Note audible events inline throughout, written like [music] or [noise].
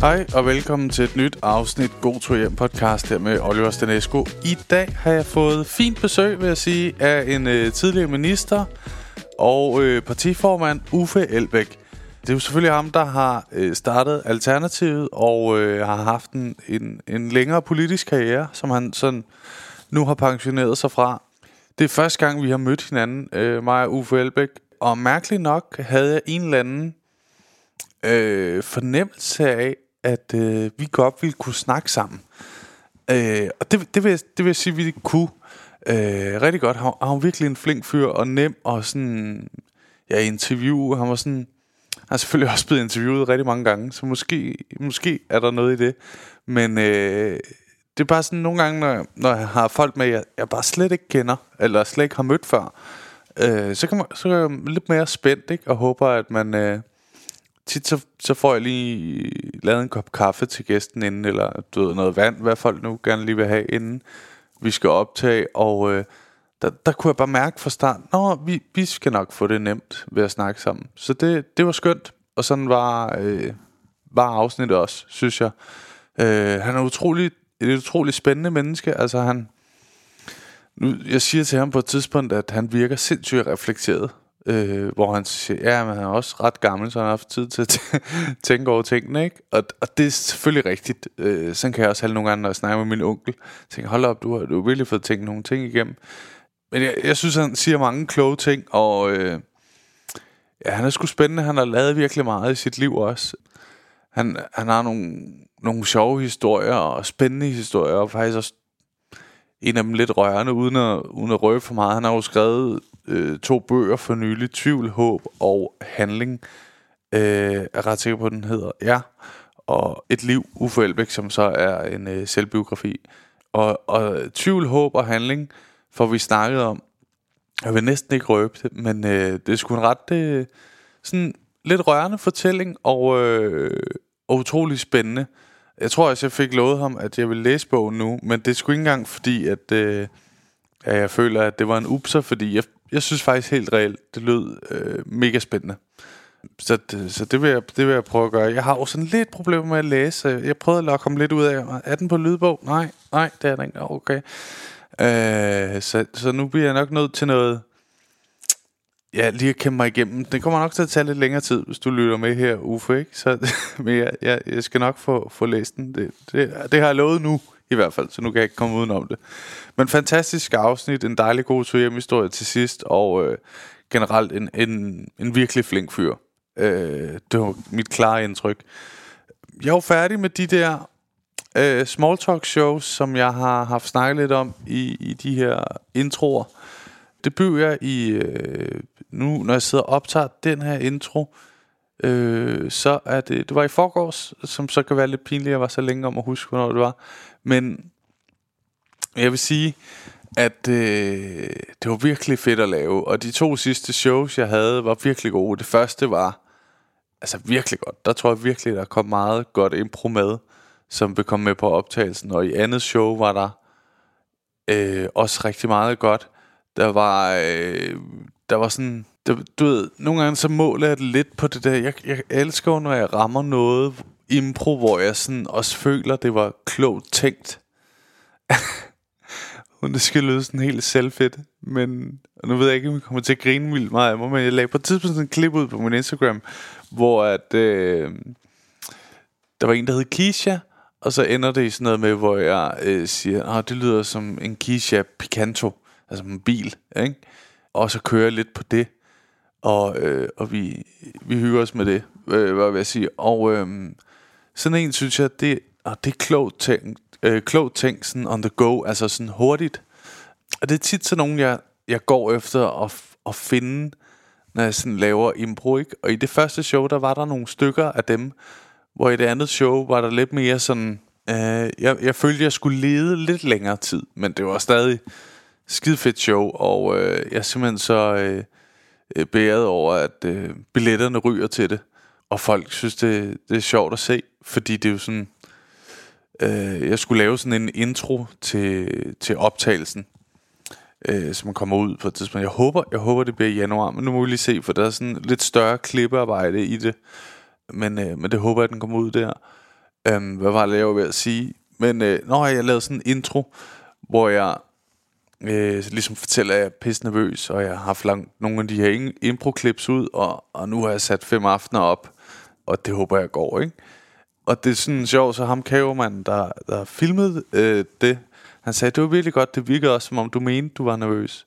Hej og velkommen til et nyt afsnit God Tur Hjem podcast her med Oliver Stanesco. I dag har jeg fået fint besøg, vil jeg sige, af en øh, tidligere minister og øh, partiformand Uffe Elbæk. Det er jo selvfølgelig ham, der har øh, startet Alternativet og øh, har haft en, en, en længere politisk karriere, som han sådan nu har pensioneret sig fra. Det er første gang, vi har mødt hinanden, øh, mig og Uffe Elbæk. Og mærkeligt nok havde jeg en eller anden øh, fornemmelse af, at øh, vi godt ville kunne snakke sammen. Øh, og det, det, vil, jeg, det vil jeg sige, at vi kunne øh, rigtig godt. Han, han var virkelig en flink fyr og nem og sådan... Ja, interview. Han var sådan... Han har selvfølgelig [laughs] også blevet interviewet rigtig mange gange, så måske, måske er der noget i det. Men øh, det er bare sådan nogle gange, når, når jeg har folk med, jeg, jeg bare slet ikke kender, eller slet ikke har mødt før, øh, så, kan man, så er jeg lidt mere spændt, ikke? og håber, at man... Øh, tit så, så får jeg lige lavet en kop kaffe til gæsten inden, eller du ved, noget vand, hvad folk nu gerne lige vil have inden vi skal optage, og øh, der, der kunne jeg bare mærke fra start, nå, vi, vi skal nok få det nemt ved at snakke sammen. Så det, det var skønt, og sådan var, øh, var afsnittet også, synes jeg. Øh, han er utrolig, et utrolig spændende menneske, altså han, nu, jeg siger til ham på et tidspunkt, at han virker sindssygt reflekteret øh, hvor han siger, ja, men han er også ret gammel, så han har haft tid til at [laughs] tænke over tingene, ikke? Og, og det er selvfølgelig rigtigt. Øh, sådan kan jeg også have nogle gange, når jeg snakker med min onkel. Jeg tænker, hold op, du har, du har virkelig fået tænkt nogle ting igennem. Men jeg, jeg synes, han siger mange kloge ting, og øh, ja, han er sgu spændende. Han har lavet virkelig meget i sit liv også. Han, han har nogle, nogle sjove historier og spændende historier, og faktisk også en af dem lidt rørende, uden at, uden at røbe for meget. Han har jo skrevet øh, to bøger for nylig, Tvivl, Håb og Handling. Øh, er ret sikker på, at den hedder. Ja. Og Et liv, Uffe Elbæk, som så er en øh, selvbiografi. Og, og Tvivl, Håb og Handling får vi snakket om. Jeg vil næsten ikke røbe det, men øh, det er sgu en ret øh, sådan lidt rørende fortælling, og, øh, og utrolig spændende. Jeg tror også, jeg fik lovet ham, at jeg vil læse bogen nu, men det er sgu ikke engang fordi, at, øh, at jeg føler, at det var en upser, fordi jeg, jeg synes faktisk helt reelt, det lød øh, mega spændende. Så, det, så det, vil jeg, det vil jeg prøve at gøre. Jeg har jo sådan lidt problemer med at læse. Jeg prøvede at lokke lidt ud af, er den på lydbog? Nej, nej, det er den ikke. Okay. Øh, så, så nu bliver jeg nok nødt til noget Ja, lige at kæmpe mig igennem. Det kommer nok til at tage lidt længere tid, hvis du lytter med her, Uffe, ikke? Så, [laughs] men jeg, jeg, jeg skal nok få, få læst den. Det, det, det har jeg lovet nu, i hvert fald, så nu kan jeg ikke komme udenom det. Men fantastisk afsnit, en dejlig god tur hjem historie til sidst, og øh, generelt en, en, en virkelig flink fyr. Øh, det var mit klare indtryk. Jeg er færdig med de der øh, small talk shows, som jeg har haft snakket lidt om i, i de her introer. Det bygger jeg i øh, nu, når jeg sidder og optager den her intro, øh, så er det, det var i forgårs, som så kan være lidt pinligt, jeg var så længe om at huske, hvornår det var. Men jeg vil sige, at øh, det var virkelig fedt at lave, og de to sidste shows, jeg havde, var virkelig gode. Det første var altså virkelig godt. Der tror jeg virkelig, der kom meget godt impro med, som vil komme med på optagelsen. Og i andet show var der øh, også rigtig meget godt. Der var, øh, der var sådan... Du, du ved, nogle gange så måler jeg det lidt på det der. Jeg, jeg elsker når jeg rammer noget impro, hvor jeg sådan også føler, det var klogt tænkt. [laughs] Og det skal lyde sådan helt selvfedt. Men og nu ved jeg ikke, om jeg kommer til at grine vildt meget af mig, men jeg lagde på et tidspunkt sådan en klip ud på min Instagram, hvor at, øh, der var en, der hed Kisha, og så ender det i sådan noget med, hvor jeg øh, siger, at det lyder som en Kisha Picanto, altså en bil, ikke? og så kører jeg lidt på det. Og, øh, og vi, vi hygger os med det, øh, hvad vil jeg sige. Og øh, sådan en, synes jeg, det, og det er klogt tænkt, øh, klogt tænkt sådan on the go, altså sådan hurtigt. Og det er tit sådan nogen, jeg, jeg går efter at, at finde, når jeg sådan laver impro, ikke? Og i det første show, der var der nogle stykker af dem, hvor i det andet show var der lidt mere sådan... Øh, jeg, jeg følte, jeg skulle lede lidt længere tid, men det var stadig skide fedt show, og øh, jeg er simpelthen så øh, øh, beæret over, at øh, billetterne ryger til det, og folk synes, det, det er sjovt at se, fordi det er jo sådan... Øh, jeg skulle lave sådan en intro til, til optagelsen, øh, som kommer ud på et tidspunkt. Jeg håber, jeg håber, det bliver i januar, men nu må vi lige se, for der er sådan lidt større klippearbejde i det, men, øh, men det håber jeg, den kommer ud der. Øh, hvad var det, jeg var ved at sige? Men øh, når jeg lavede sådan en intro, hvor jeg øh, ligesom fortæller, at jeg er pisse nervøs, og jeg har haft langt nogle af de her impro-klips ud, og, og nu har jeg sat fem aftener op, og det håber jeg går, ikke? Og det er sådan sjovt, så ham kavermanden, der, der filmede øh, det, han sagde, det var virkelig godt, det virkede også, som om du mente, du var nervøs.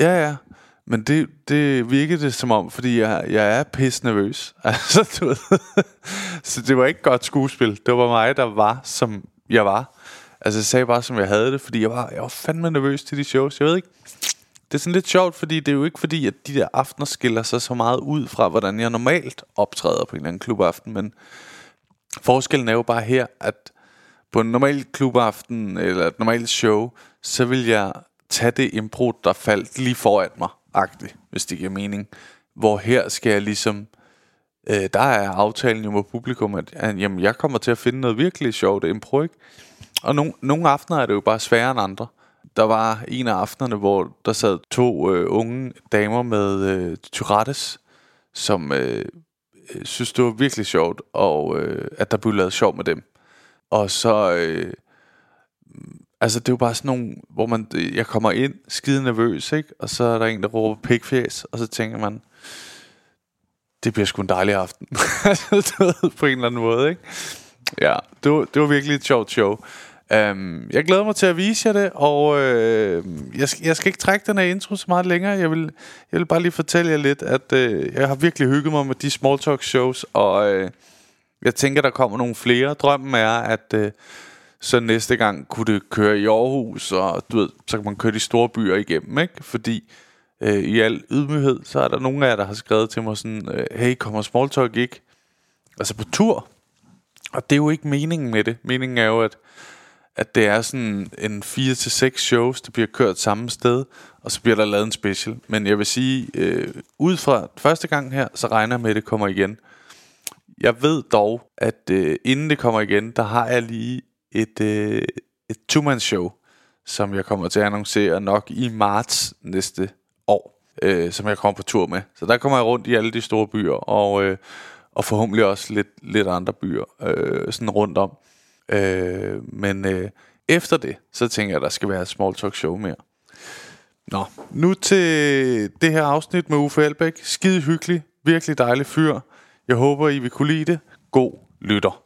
Ja, ja, men det, det virkede det som om, fordi jeg, jeg er pisse nervøs. [laughs] Altså, du ved. så det var ikke godt skuespil. Det var mig, der var, som jeg var. Altså, jeg sagde bare, som jeg havde det, fordi jeg var, jeg var fandme nervøs til de shows. Jeg ved ikke, det er sådan lidt sjovt, fordi det er jo ikke fordi, at de der aftener skiller sig så meget ud fra, hvordan jeg normalt optræder på en eller anden klubaften, men forskellen er jo bare her, at på en normal klubaften eller et normalt show, så vil jeg tage det impro, der faldt lige foran mig, agtigt, hvis det giver mening. Hvor her skal jeg ligesom, øh, der er aftalen jo med publikum, at, at jamen, jeg kommer til at finde noget virkelig sjovt impro, ikke? Og nogle, nogle aftener er det jo bare sværere end andre. Der var en af aftenerne, hvor der sad to øh, unge damer med øh, Tourettes, som øh, Øh, synes, det var virkelig sjovt, og øh, at der blev lavet sjov med dem. Og så... Øh, altså, det er jo bare sådan nogle, hvor man, øh, jeg kommer ind skide nervøs, ikke? Og så er der en, der råber pikfjæs, og så tænker man, det bliver sgu en dejlig aften. [laughs] på en eller anden måde, ikke? Ja, det var, det var virkelig et sjovt show. Øhm, jeg glæder mig til at vise jer det, og øh, jeg, skal, jeg skal ikke trække den her intro så meget længere. Jeg vil, jeg vil bare lige fortælle jer lidt, at øh, jeg har virkelig hygget mig med de small talk shows, og øh, jeg tænker, der kommer nogle flere. Drømmen er, at Øh, så næste gang kunne det køre i Aarhus, og du ved, så kan man køre de store byer igennem, ikke? Fordi øh, i al ydmyghed, så er der nogle af jer, der har skrevet til mig sådan, øh, hey, kommer small talk ikke? Altså på tur. Og det er jo ikke meningen med det. Meningen er jo, at at det er sådan en 4 til seks shows, der bliver kørt samme sted, og så bliver der lavet en special. Men jeg vil sige, øh, ud fra første gang her, så regner jeg med, at det kommer igen. Jeg ved dog, at øh, inden det kommer igen, der har jeg lige et, øh, et two-man show, som jeg kommer til at annoncere nok i marts næste år, øh, som jeg kommer på tur med. Så der kommer jeg rundt i alle de store byer, og, øh, og forhåbentlig også lidt, lidt andre byer øh, sådan rundt om. Øh, men øh, efter det, så tænker jeg, at der skal være et small talk show mere. Nå, nu til det her afsnit med Uffe Elbæk. Skide hyggelig, virkelig dejlig fyr. Jeg håber, I vil kunne lide det. God lytter.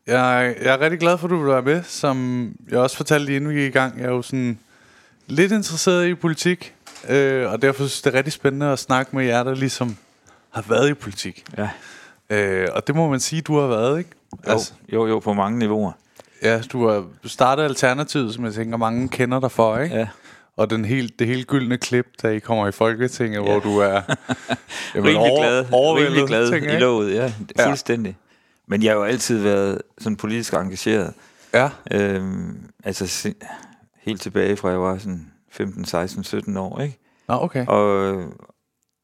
Jeg, jeg er rigtig glad for, at du vil være med. Som jeg også fortalte lige inden vi gik i gang, jeg er jo sådan lidt interesseret i politik. Øh, og derfor synes jeg, det er rigtig spændende at snakke med jer, der ligesom har været i politik. Ja. Øh, og det må man sige, du har været, ikke? Jo, altså, jo, jo, på mange niveauer. Ja, du har startet Alternativet, som jeg tænker, mange kender dig for, ikke? Ja. Og den helt, det helt gyldne klip, da I kommer i Folketinget, ja. hvor du er [laughs] jamen, rimelig over- glad, overvældet, rimelig glad tænker i låget, Ja. fuldstændig. Men jeg har jo altid været sådan politisk engageret. Ja, Øhm, altså helt tilbage fra jeg var sådan 15, 16, 17 år, ikke? Nå, okay. Og øh,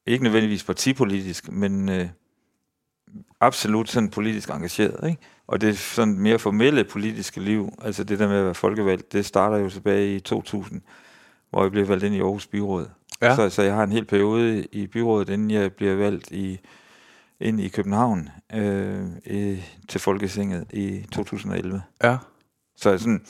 ikke nødvendigvis partipolitisk, men øh, absolut sådan politisk engageret, ikke? Og det sådan mere formelle politiske liv, altså det der med at være folkevalgt, det starter jo tilbage i 2000, hvor jeg blev valgt ind i Aarhus Byråd. Ja. Så, så jeg har en hel periode i byrådet, inden jeg bliver valgt i, ind i København øh, i, til Folketinget i 2011. Ja, Så sådan,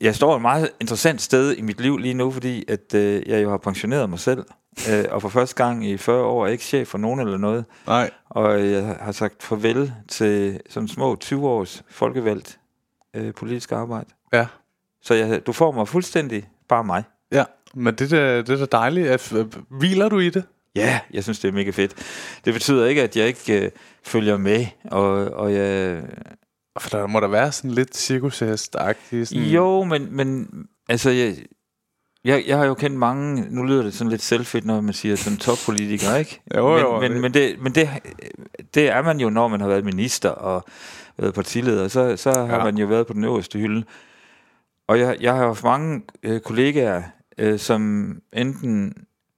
jeg står et meget interessant sted i mit liv lige nu, fordi at øh, jeg jo har pensioneret mig selv, øh, og for første gang i 40 år er jeg ikke chef for nogen eller noget, nej. og jeg har sagt farvel til sådan små 20 års folkevalgt øh, politisk arbejde. Ja, Så jeg, du får mig fuldstændig bare mig. Ja, men det er, det er dejligt. At, øh, hviler du i det? Ja, jeg synes, det er mega fedt. Det betyder ikke, at jeg ikke øh, følger med, og, og jeg... For der må der være sådan lidt cirkushest-agtigt. Sådan... Jo, men, men altså, jeg, jeg, jeg har jo kendt mange, nu lyder det sådan lidt selvfedt, når man siger sådan toppolitiker, ikke? [laughs] Jo, jo, men, men, men, det, men det, det er man jo, når man har været minister og været partileder, så, så har Ja. man jo været på den øverste hylde. Og jeg, jeg har haft mange øh, kollegaer, øh, som enten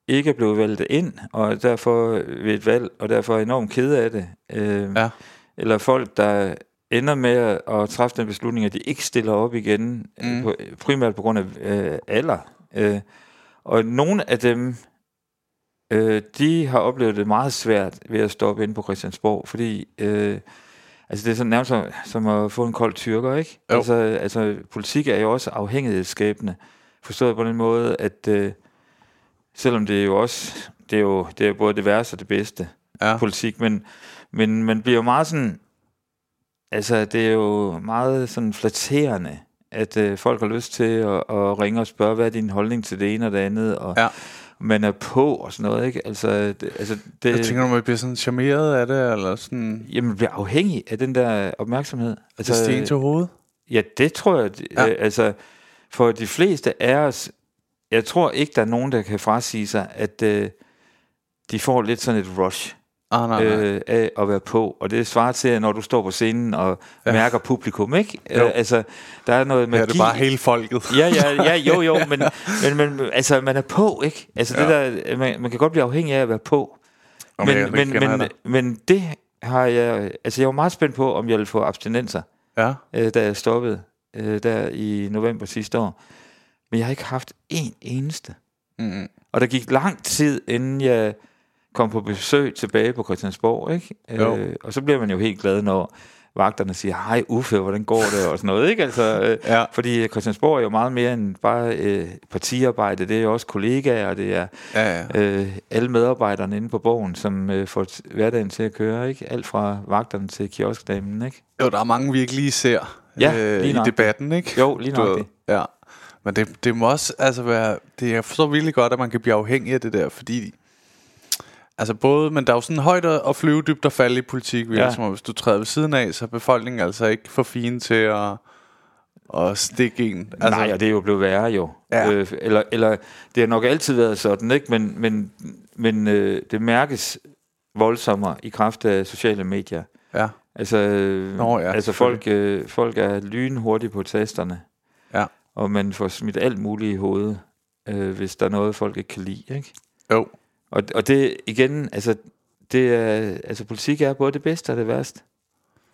ikke er blevet valgt ind, og derfor ved et valg, og derfor er enormt kede af det. Øh, Ja. Eller folk, der ender med at, at træffe den beslutning, at de ikke stiller op igen, Mm. mm. på, primært på grund af øh, alder. Øh, og nogle af dem, øh, de har oplevet det meget svært ved at stoppe ind på Christiansborg, fordi øh, altså det er sådan nærmest som, som at få en kold tyrker, ikke? Jo. Altså, altså politik er jo også afhængighedsskabende, forstået på den måde, at øh, selvom det er jo også, det er jo det er både det værste og det bedste, Ja. politik, men, men man bliver jo meget sådan, altså det er jo meget sådan flatterende, at øh, folk har lyst til at, at ringe og spørge, hvad er din holdning til det ene og det andet, og Ja. man er på og sådan noget, ikke? Altså, det, altså det, Jeg tænker, du, man bliver sådan charmeret af det, eller sådan... jamen, man bliver afhængig af den der opmærksomhed. Altså, det sten til hovedet? Ja, det tror jeg. Ja. Øh, altså, for de fleste af os, jeg tror ikke, der er nogen, der kan frasige sig, at øh, de får lidt sådan et rush Ah, nej, nej. øh, af at være på. Og det svarer til, når du står på scenen og Ja. ja. mærker publikum, ikke? Jo. Øh, altså, der er noget magi. er det bare hele folket. Ja, ja, ja, jo, jo, [laughs] men, men, men altså, man er på, ikke? Altså, Ja. ja. det der, man, man kan godt blive afhængig af at være på. Om Men, men, men, dig. men det har jeg... Altså, jeg var meget spændt på, om jeg ville få abstinenser, Ja. øh, da jeg stoppede øh, der i november sidste år. Men jeg har ikke haft en eneste. Mm. Og der gik lang tid, inden jeg kom på besøg tilbage på Christiansborg, ikke? Jo. Øh, og så bliver man jo helt glad, når vagterne siger, hej Uffe, hvordan går det, og sådan noget, ikke? Altså, øh, [laughs] Ja. fordi Christiansborg er jo meget mere end bare øh, partiarbejde, det er jo også kollegaer, og det er Ja, ja. øh, alle medarbejderne inde på borgen, som øh, får hverdagen til at køre, ikke? Alt fra vagterne til kioskdamen, ikke? Jo, der er mange, vi ikke lige ser Ja, øh, lige i debatten, ikke? Jo, lige Du nok ved, det. Ja. Men det, det må også altså være... Det, jeg forstår virkelig godt, at man kan blive afhængig af det der, fordi... Altså både, men der er jo sådan højt at at flyve dybt og falde i politik, ja. Ja. som hvis du træder ved siden af, så er befolkningen altså ikke for fine til at, at stikke en. Altså, Nej, og det er jo blevet værre jo. Ja. Øh, eller, eller det har nok altid været sådan, ikke? Men, men, men øh, det mærkes voldsommere i kraft af sociale medier. Ja, Altså, øh, Nå ja, altså folk, øh, folk er lynhurtige på tasterne, ja. Og man får smidt alt muligt i hovedet, øh, hvis der er noget, folk ikke kan lide. Ikke? Jo. Og, og det igen, altså, det er, altså politik er både det bedste og det værste.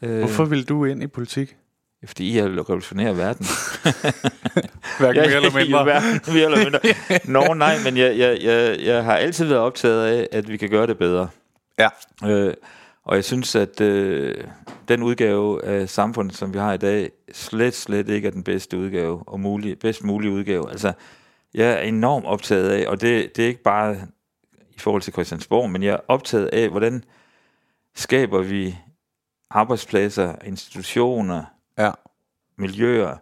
Øh, Hvorfor vil du ind i politik? Fordi jeg vil revolutionere verden. [laughs] Hverken mere eller [laughs] mindre. verden, mere eller mindre. Nå, nej, men jeg, jeg, jeg, jeg har altid været optaget af, at vi kan gøre det bedre. Ja. Øh, og jeg synes, at øh, den udgave af samfundet, som vi har i dag, slet, slet ikke er den bedste udgave, og mulig, bedst mulige udgave. Altså, jeg er enormt optaget af, og det, det er ikke bare i forhold til Christiansborg, men jeg er optaget af, hvordan skaber vi arbejdspladser, institutioner, Ja. miljøer,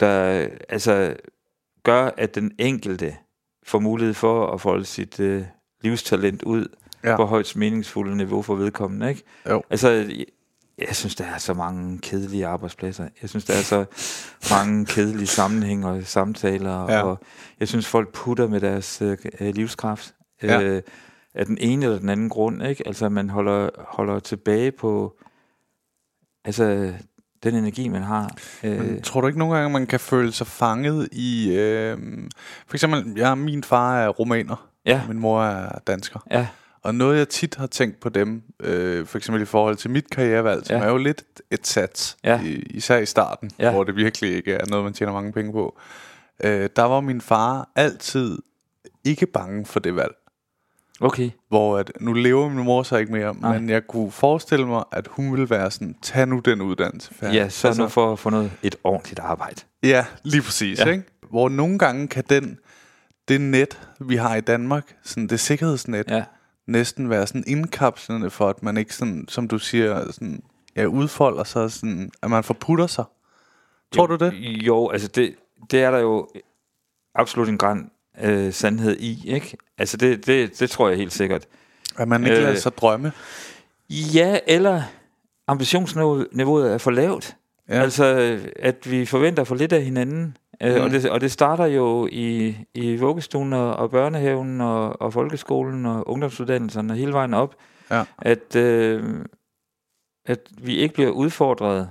der altså gør, at den enkelte får mulighed for at folde sit øh, livstalent ud Ja. ja. på højst meningsfulde niveau for vedkommende. Ikke? Jo. Altså, jeg, jeg synes, der er så mange kedelige arbejdspladser. Jeg synes, der er så mange kedelige sammenhæng og samtaler. Ja. Og jeg synes, folk putter med deres øh, livskraft. Ja. Øh, af den ene eller den anden grund. Ikke? Altså, man holder, holder tilbage på altså, den energi, man har. Øh, Men tror du ikke nogle gange, man kan føle sig fanget i... Øh, for eksempel, jeg, min far er romaner, ja, min mor er dansker. ja, Og noget, jeg tit har tænkt på dem, øh, for eksempel i forhold til mit karrierevalg, som Ja. er jo lidt et sats, Ja. i, især i starten, Ja. hvor det virkelig ikke er noget, man tjener mange penge på. Øh, der var min far altid ikke bange for det valg. okay. Hvor at, nu lever min mor så ikke mere, Nej. men jeg kunne forestille mig, at hun ville være sådan, tag nu den uddannelse. færdig." Ja, så altså, nu for at få noget, et ordentligt arbejde. Ja, lige præcis. Ja. Ikke? Hvor nogle gange kan den, det net, vi har i Danmark, sådan det sikkerhedsnet, Ja. Næsten være sådan indkapslende for, at man ikke sådan, som du siger, sådan, ja, udfolder sig, sådan, at man forputter sig. Tror jo, du det? Jo, altså det, det er der jo absolut en græn øh, sandhed i, ikke? Altså, det, det, det tror jeg helt sikkert. At man ikke Øh, lader sig drømme. Ja, eller ambitionsniveauet er for lavt. Ja. Altså, at vi forventer for lidt af hinanden. Øh, Mm. og, det, og det starter jo i, i vuggestuen og, og børnehaven og, og folkeskolen og ungdomsuddannelserne hele vejen op. Ja. At, øh, at vi ikke bliver udfordret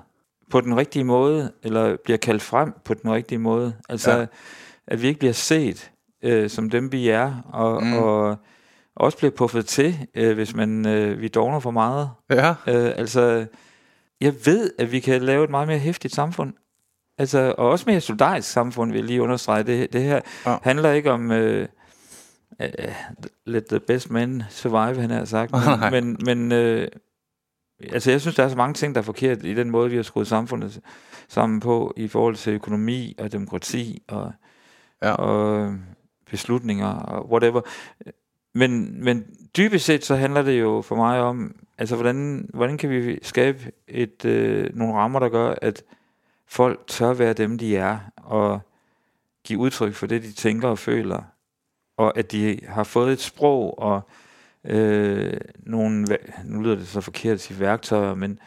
på den rigtige måde, eller bliver kaldt frem på den rigtige måde. Altså, Ja. at vi ikke bliver set øh, som dem, vi er, og, mm. og også bliver puffet til, øh, hvis man øh, vi dogner for meget. Ja. Øh, altså, jeg ved, at vi kan lave et meget mere hæftigt samfund. Altså, og også mere solidarisk samfund, vil jeg lige understrege. Det, det her Ja. handler ikke om... Øh, uh, let the best man survive, han har sagt. [laughs] Men, men, men øh, altså, jeg synes, der er så mange ting, der er forkert i den måde, vi har skruet samfundet sammen på, i forhold til økonomi og demokrati og, Ja. og beslutninger og whatever. Men, men dybest set så handler det jo for mig om, altså hvordan, hvordan kan vi skabe et, øh, nogle rammer, der gør, at folk tør være dem, de er, og give udtryk for det, de tænker og føler, og at de har fået et sprog og øh, nogle, nu lyder det så forkert at sige værktøjer, men,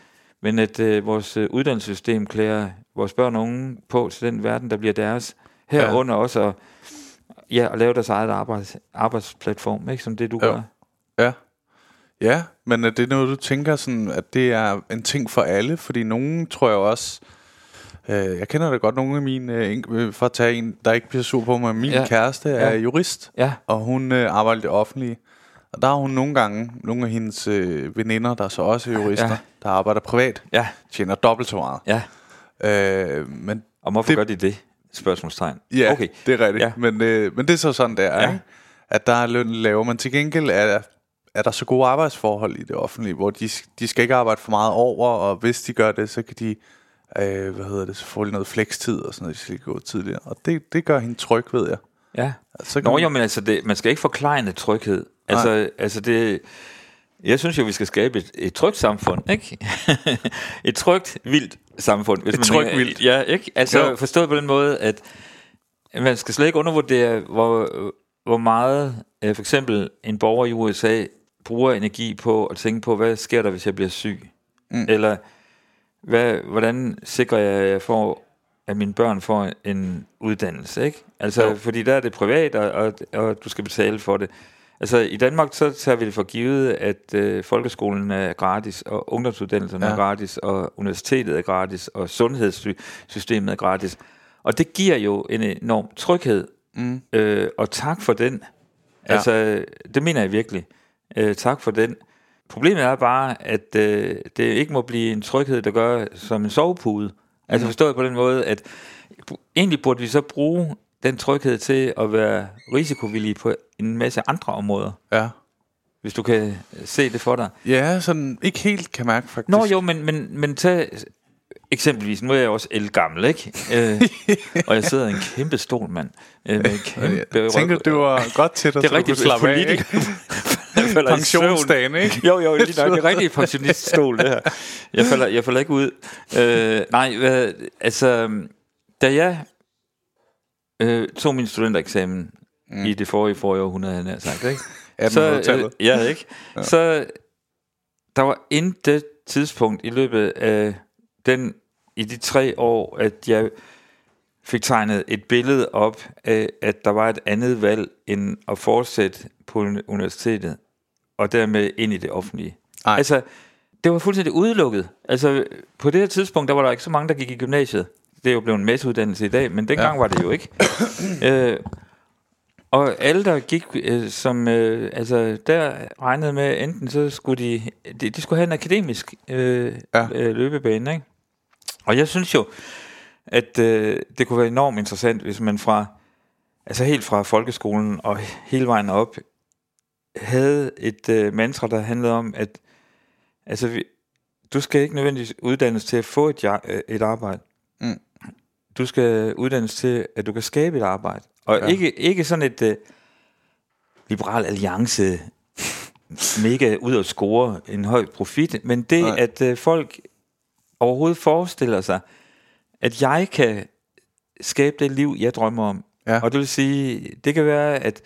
men at øh, vores øh, uddannelsessystem klæder vores børn og unge på til den verden, der bliver deres, herunder ja. også at, ja, at lave deres eget arbejds, arbejdsplatform, ikke? som det du Jo. gør. Ja. Ja, men er det noget, du tænker sådan, at det er en ting for alle? Fordi nogen tror jeg også... Øh, jeg kender da godt nogle af mine... Øh, øh, for at tage en, der ikke bliver sur på mig. Min ja. Kæreste er Ja. jurist, Ja, og hun øh, arbejder i det offentlige. Og der har hun nogle gange nogle af hendes øh, veninder, der så også er jurister, ja. Der arbejder privat, ja, tjener dobbelt så meget. ja. Øh, men Og hvorfor Det- gør de det? Spørgsmålstegn. Ja, Okay. det er rigtigt. Ja. Men, øh, men det er så sådan, det er, ja. Ja. ikke? At der er løn lavere, men til gengæld er, er der så gode arbejdsforhold i det offentlige, hvor de, de skal ikke arbejde for meget over, og hvis de gør det, så kan de, øh, hvad hedder det, så får de noget flekstid og sådan noget, de skal gå tidligere. Og det, det gør hende tryg, ved jeg. Ja. Så Nå man- jo, men altså, det, man skal ikke forklejne tryghed. Altså, altså det, jeg synes jo, vi skal skabe et, et trygt samfund, ikke? [laughs] et trygt, vildt samfund. Hvis Et man trygt, vildt. Ja, ikke? Altså, Jo. forstået på den måde, at man skal slet ikke undervurdere, hvor, hvor meget øh, for eksempel en borger i USA bruger energi på at tænke på, hvad sker der, hvis jeg bliver syg? Mm. Eller hvad, hvordan sikrer jeg, at jeg får at mine børn får en uddannelse, ikke? Altså, Jo. fordi der er det privat, og, og, og du skal betale for det. Altså, i Danmark, så tager vi det for givet, at øh, folkeskolen er gratis, og ungdomsuddannelserne Ja. er gratis, og universitetet er gratis, og sundhedssystemet er gratis. Og det giver jo en enorm tryghed, Mm. øh, og tak for den. Ja. Altså, det mener jeg virkelig. Øh, tak for den. Problemet er bare, at øh, det ikke må blive en tryghed, der gør som en sovepude. Altså forstået på den måde, at egentlig burde vi så bruge den tryghed til at være risikovillige på en masse andre områder, Ja. hvis du kan se det for dig. Ja, sådan ikke helt kan mærke faktisk. Nå jo, men, men, men tag eksempelvis, nu er jeg også elgammel, ikke? Øh, [laughs] og jeg sidder i en kæmpe stol, mand. Øh, med kæmpe Jeg tænker, det var godt til dig, det er du rigtig politik. Falder. Pensionsdagen, ikke? Jo, jo, lige nok. [laughs] Det er rigtig pensioniststol, det her. Jeg falder, jeg falder ikke ud. Øh, nej, hvad, altså, da jeg øh, tog min studentereksamen mm. i det forrige, forrige århundrede, han har sagt, ikke? [laughs] 1800-tallet. øh, ja, ikke? Ja. Så der var intet tidspunkt i løbet af den, i de tre år, at jeg fik tegnet et billede op af, at der var et andet valg, end at fortsætte på uni- universitetet, og dermed ind i det offentlige. Nej. Altså, det var fuldstændig udelukket. Altså, på det her tidspunkt, der var der ikke så mange, der gik i gymnasiet. Det er jo blevet en masseuddannelse i dag, men dengang ja. var det jo ikke. [coughs] øh, og alle, der gik, øh, som, øh, altså, der regnede med, enten så skulle de, de, de skulle have en akademisk øh, ja. øh, løbebane, ikke? Og jeg synes jo, at øh, det kunne være enormt interessant, hvis man fra, altså helt fra folkeskolen og hele vejen op, havde et øh, mantra, der handlede om, at altså, vi, du skal ikke nødvendigvis uddannes til at få et, øh, et arbejde. Mm. Du skal uddannes til, at du kan skabe et arbejde. Og Ja. ikke, ikke sådan et øh, liberal alliance, mega ud at score en høj profit, men det. Nej. at øh, folk overhovedet forestiller sig, at jeg kan skabe det liv, jeg drømmer om. Ja. Og det vil sige, det kan være, at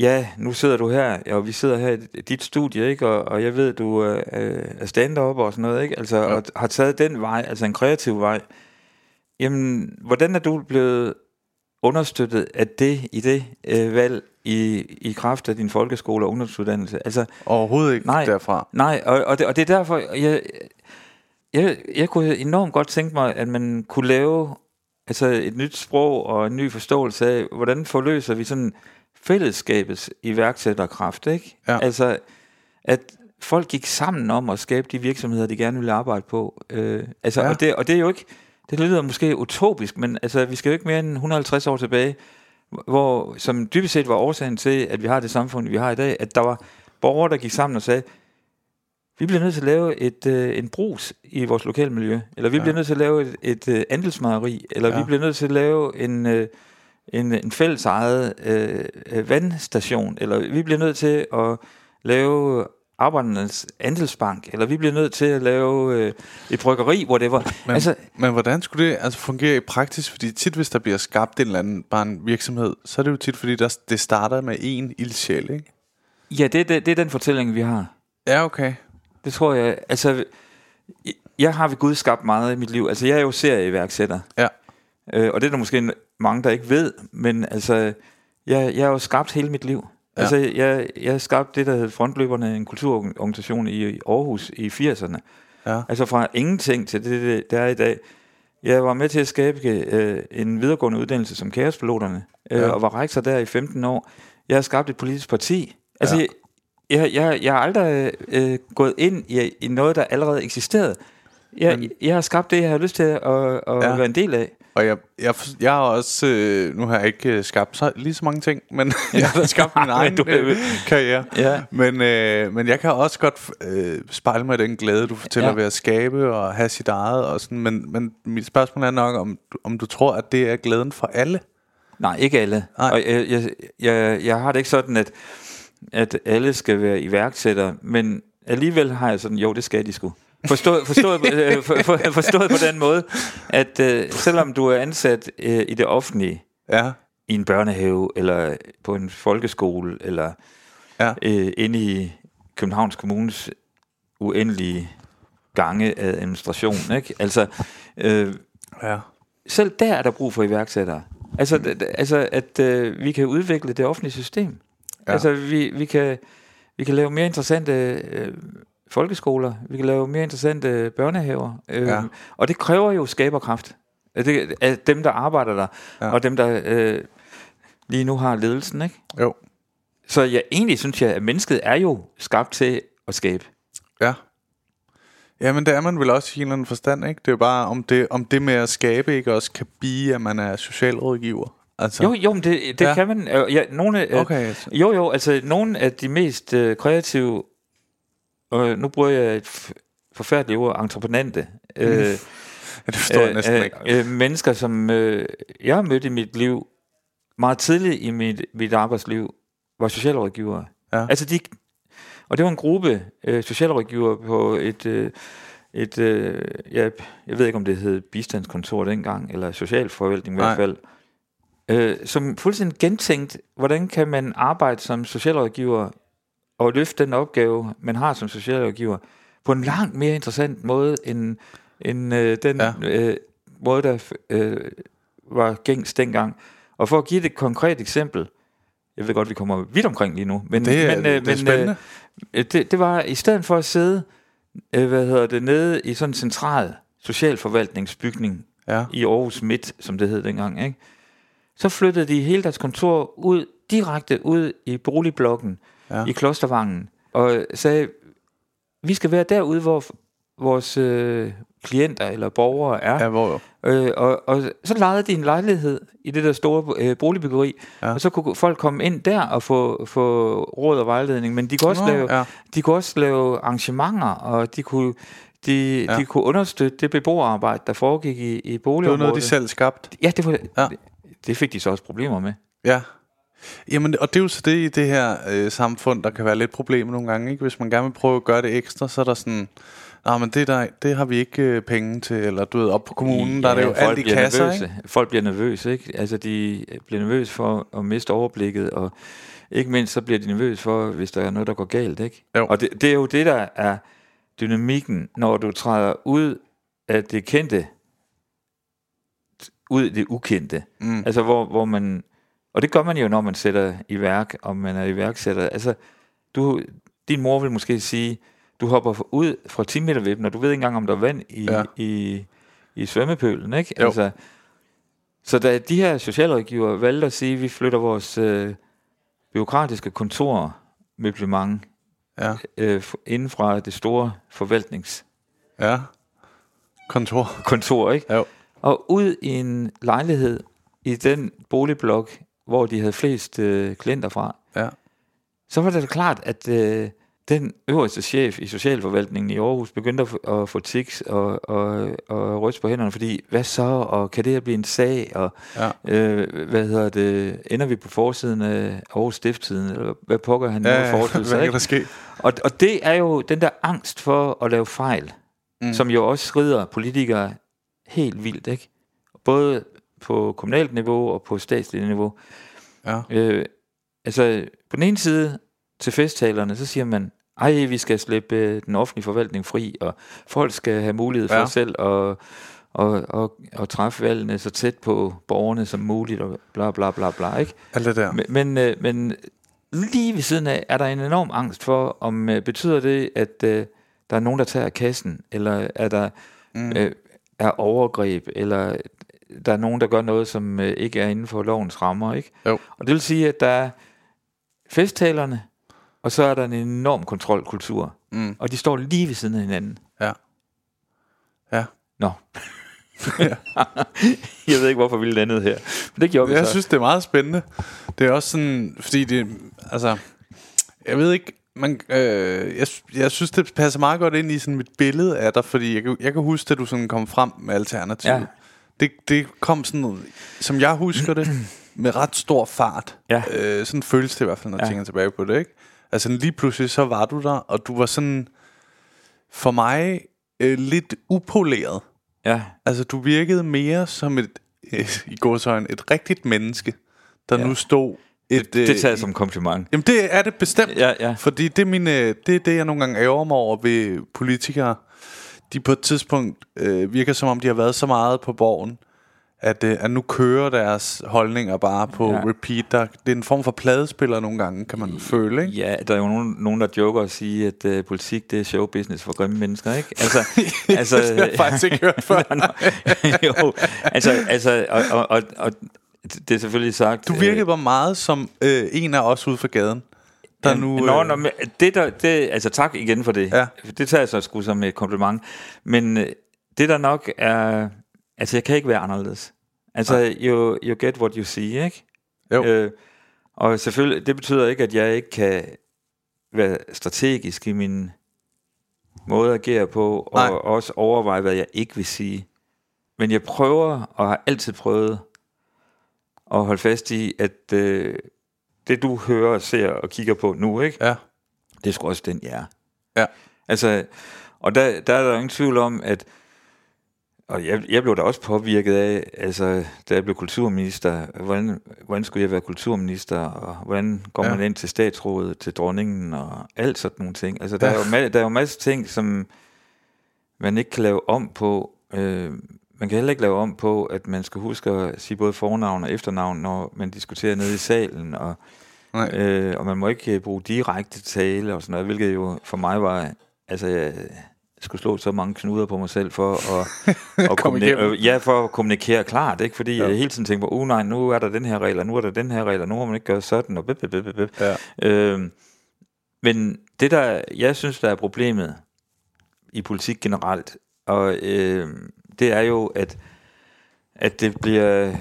ja, nu sidder du her, og vi sidder her i dit studie, ikke? Og, og jeg ved, du øh, er stand-up og sådan noget, ikke? Altså, ja. og har taget den vej, altså en kreativ vej. Jamen, hvordan er du blevet understøttet af det i det øh, valg i, i kraft af din folkeskole og ungdomsuddannelse? Altså, Overhovedet ikke Nej. derfra. Nej, og, og, det, og det er derfor, jeg, jeg, jeg kunne enormt godt tænke mig, at man kunne lave altså et nyt sprog og en ny forståelse af, hvordan forløser vi sådan fællesskabets iværksætterkraft, ikke? Ja. Altså, at folk gik sammen om at skabe de virksomheder, de gerne ville arbejde på. Øh, altså, Ja. og, det, og det er jo ikke, det lyder måske utopisk, men altså, vi skal jo ikke mere end 150 år tilbage, hvor, som dybest set var årsagen til, at vi har det samfund, vi har i dag, at der var borgere, der gik sammen og sagde, vi bliver nødt til at lave et, øh, en brus i vores lokale miljø, eller vi Ja. bliver nødt til at lave et, et øh, andelsmejeri, eller ja. vi bliver nødt til at lave en, øh, en, en fælles ejet øh, øh, vandstation, eller vi bliver nødt til at lave arbejdernes andelsbank, eller vi bliver nødt til at lave øh, et bryggeri, hvor det var. Men, altså, men hvordan skulle det altså fungere i praksis? Fordi tit, hvis der bliver skabt en eller anden bare en virksomhed, så er det jo tit, fordi der, det starter med en ildsjæl, ikke? ja, det, det, det er den fortælling, vi har. Ja, okay. Det tror jeg. Altså, jeg har ved Gud skabt meget i mit liv. Altså, jeg er jo serieiværksætter. Ja. Øh, og det er der måske mange, der ikke ved, men altså, jeg, jeg har jo skabt hele mit liv. Ja. Altså, jeg, jeg har skabt det, der hed Frontløberne, en kulturorganisation i, Aarhus i 80'erne. Ja. Altså fra ingenting til det, det er i dag. Jeg var med til at skabe øh, en videregående uddannelse som kaospiloterne, øh, Ja. og var rektor der i 15 år. Jeg har skabt et politisk parti. Altså, Ja. jeg, jeg, jeg har aldrig øh, gået ind i, i noget, der allerede eksisterede. Jeg, Men- jeg har skabt det, jeg har lyst til at, at ja. være en del af. Og jeg, jeg, jeg har også, øh, nu har jeg ikke øh, skabt så, lige så mange ting, men [laughs] jeg har skabt min [laughs] egen Du- øh, karriere. Ja. Men, øh, men jeg kan også godt øh, spejle mig i den glæde, du fortæller ja. Ja. ved at skabe og have sit eget. Og sådan. Men, men mit spørgsmål er nok, om, om du tror, at det er glæden for alle? Nej, ikke alle. Nej. Og jeg, jeg, jeg, jeg har det ikke sådan, at, at alle skal være iværksættere, men alligevel har jeg sådan, jo, det skal de sgu. Forstået, forstået, øh, for, for, forstået på den måde, at øh, selvom du er ansat øh, i det offentlige, Ja, i en børnehave, eller på en folkeskole, eller ja, øh, inde i Københavns Kommunes uendelige gange af administration, ikke? Altså, øh, ja. selv der er der brug for iværksættere. Altså, d- altså at øh, vi kan udvikle det offentlige system. Ja. Altså, vi, vi, kan, vi kan lave mere interessante øh, folkeskoler, vi kan lave mere interessante børnehaver, øh, Ja. og det kræver jo skaberkraft. Af Det, af dem, der arbejder der, Ja. og dem, der øh, lige nu har ledelsen. Ikke? Jo, Så jeg, egentlig synes jeg, at mennesket er jo skabt til at skabe. ja. Ja, men det er man vel også i en eller anden forstand, ikke? Det er jo bare, om det, om det med at skabe ikke også kan blive, at man er socialrådgiver. Altså, Jo, jo, men det, det Ja. kan man. Øh, ja, nogle, af- Okay. Jo, jo, altså nogle af de mest øh, kreative, og nu bruger jeg et forfærdeligt ord, entreprenante, øh, [laughs] Ja, det forstår jeg næsten øh, ikke. øh, mennesker, som øh, jeg har mødt i mit liv, meget tidligt i mit, mit arbejdsliv, var socialrådgivere. Ja. Altså de, og det var en gruppe øh, socialrådgivere på et, øh, et øh, ja, jeg ved ikke om det hed bistandskontor dengang, eller socialforvaltning i Nej. hvert fald, øh, som fuldstændig gentænkt, hvordan kan man arbejde som socialrådgiver og løfte den opgave, man har som socialrådgiver, på en langt mere interessant måde, end, end øh, den Ja. øh, måde, der øh, var gængs dengang. Og for at give et konkret eksempel, jeg ved godt, vi kommer vidt omkring lige nu, men, Det er, men, det er spændende. Øh, det, det var i stedet for at sidde, øh, hvad hedder det, nede i sådan en central socialforvaltningsbygning Ja, i Aarhus Midt, som det hed dengang, ikke? så flyttede de hele deres kontor ud, direkte ud i boligblokken Ja. i Klostervangen, og sagde, vi skal være derude, hvor vores øh, klienter eller borgere er. ja hvor, Øh, og, og så lejede de en lejlighed i det der store øh, boligbyggeri, Ja. og så kunne folk komme ind der og få, få råd og vejledning, men de kunne også, Nå, lave, ja. de kunne også lave arrangementer, og de kunne, de, Ja. de kunne understøtte det beboerarbejde, der foregik i, i det var boligområdet. noget, de selv skabte. Ja, det, var, ja. det, det fik de så også problemer med. Ja. Jamen, og det er jo så det i det her øh, samfund, der kan være lidt problemer nogle gange, ikke? Hvis man gerne vil prøve at gøre det ekstra, så er der sådan... Nej, men det, der, det har vi ikke øh, penge til, eller du ved, op på kommunen, ja, der er det jo alt i kasser, nervøse. ikke? Folk bliver nervøse, ikke? Altså, de bliver nervøse for at miste overblikket, og ikke mindst så bliver de nervøse for, hvis der er noget, der går galt, ikke? Jo. Og det, det er jo det, der er dynamikken, når du træder ud af det kendte, ud af det ukendte. Mm. Altså, hvor, hvor man... Og det gør man jo, når man sætter i værk, om man er iværksætter. Altså, du, din mor vil måske sige, du hopper ud fra 10 meter vippen, og du ved ikke engang, om der er vand i, Ja. i, i svømmepølen, ikke? Jo. Altså, så da de her socialrådgiver valgte at sige, at vi flytter vores øh, byråkratiske kontor møblement Ja, øh, inden fra det store forvaltningskontor, ja. Kontor. ikke? Jo. Og ud i en lejlighed i den boligblok, hvor de havde flest øh, klienter fra, Ja. så var det da klart, at øh, den øverste chef i socialforvaltningen i Aarhus begyndte at få, at få tics og, og, og ryste på hænderne, fordi hvad så, og kan det her blive en sag, og Ja. øh, hvad hedder det, ender vi på forsiden af Aarhus Stifttiden, eller hvad pokker han nu Ja, ja, ja, forestille [laughs] hvad sig, kan der ske? Og, og det er jo den der angst for at lave fejl, mm. som jo også rider politikere helt vildt, ikke? Både på kommunalt niveau og på statsligt niveau. Ja. Øh, altså, på den ene side til festtalerne, så siger man, ej, vi skal slippe øh, den offentlige forvaltning fri, og folk skal have mulighed for Ja. selv at, og, og, og træffe valgene så tæt på borgerne som muligt, og bla bla bla bla, ikke? Alt det der. Men, men, øh, men lige ved siden af er der en enorm angst for, om øh, betyder det, at øh, der er nogen, der tager kassen, eller er der Mm. øh, er overgreb, eller der er nogen, der gør noget, som øh, ikke er inden for lovens rammer, ikke? Jo. Og det vil sige, at der er festtalerne, og så er der en enorm kontrolkultur, Mm. og de står lige ved siden af hinanden. Ja. Ja. Nå. [laughs] jeg ved ikke, hvorfor vi landede her. Men det gjorde vi Jeg så. synes, det er meget spændende. Det er også sådan, fordi det, altså, jeg ved ikke, man, øh, jeg, jeg synes, det passer meget godt ind i sådan mit billede af dig, fordi jeg, jeg kan huske, at du sådan kom frem med alternativet. Ja. Det, det kom sådan, som jeg husker det, med ret stor fart. Ja. Øh, sådan føles det i hvert fald, når jeg Ja. tænker tilbage på det, ikke? Altså lige pludselig, så var du der, og du var sådan, for mig, øh, lidt upoleret. Ja, Altså, du virkede mere som et, øh, i gåsøjne, et rigtigt menneske, der ja. Nu stod et... det øh, tager jeg som kompliment. Jamen, det er det bestemt. Ja, ja. Fordi det er, mine, det er det, jeg nogle gange ærger mig over ved politikere. De på et tidspunkt øh, virker som om, de har været så meget på borgen, at, øh, at nu kører deres holdninger bare på ja. Repeat. Der, det er en form for pladespiller nogle gange, kan man føle, ikke? Ja, der er jo nogen, nogen der joker og siger, at uh, politik det er showbusiness for grimme mennesker, ikke? Altså, [laughs] altså, det har jeg faktisk ikke hørt [laughs] før. Nå, [laughs] jo, altså, altså og, og, og, og det er selvfølgelig sagt... Du virkede bare meget som øh, en af os ude for gaden. Der nu, Nå, øh, nå, men det der, det, altså tak igen for det. Ja. Det tager jeg så sgu som et kompliment. Men øh, det der nok er, altså jeg kan ikke være anderledes. Altså, you, you get what you see, ikke? Jo. Øh, og selvfølgelig, det betyder ikke, at jeg ikke kan være strategisk i min måde at agere på, Nej. og også overveje, hvad jeg ikke vil sige. Men jeg prøver, og har altid prøvet, at holde fast i, at øh, det du hører, ser og kigger på nu, ikke? Ja. det er sgu også den, jeg er. Ja. Altså, og der, der er der ingen tvivl om, at og jeg, jeg blev da også påvirket af, altså, da jeg blev kulturminister, hvordan, hvordan skulle jeg være kulturminister, og hvordan går Ja. man ind til statsrådet, til dronningen, og alt sådan nogle ting. Altså, der, Ja. er jo, der er jo masser af ting, som man ikke kan lave om på. Øh, man kan heller ikke lave om på, at man skal huske at sige både fornavn og efternavn, når man diskuterer nede i salen, og Nej. Øh, og man må ikke øh, bruge direkte tale og sådan noget, hvilket jo for mig var, altså jeg skulle slå så mange knuder på mig selv for at, at [laughs] kommunikere, øh, ja, for at kommunikere klart, ikke? fordi Ja. jeg hele tiden tænker på, uh nej, nu er der den her regel, og nu er der den her regel, og nu må man ikke gøre sådan, og bip, bip, bip, bip. Ja. Øh, men det der, jeg synes, der er problemet i politik generelt, og øh, det er jo, at, at det bliver,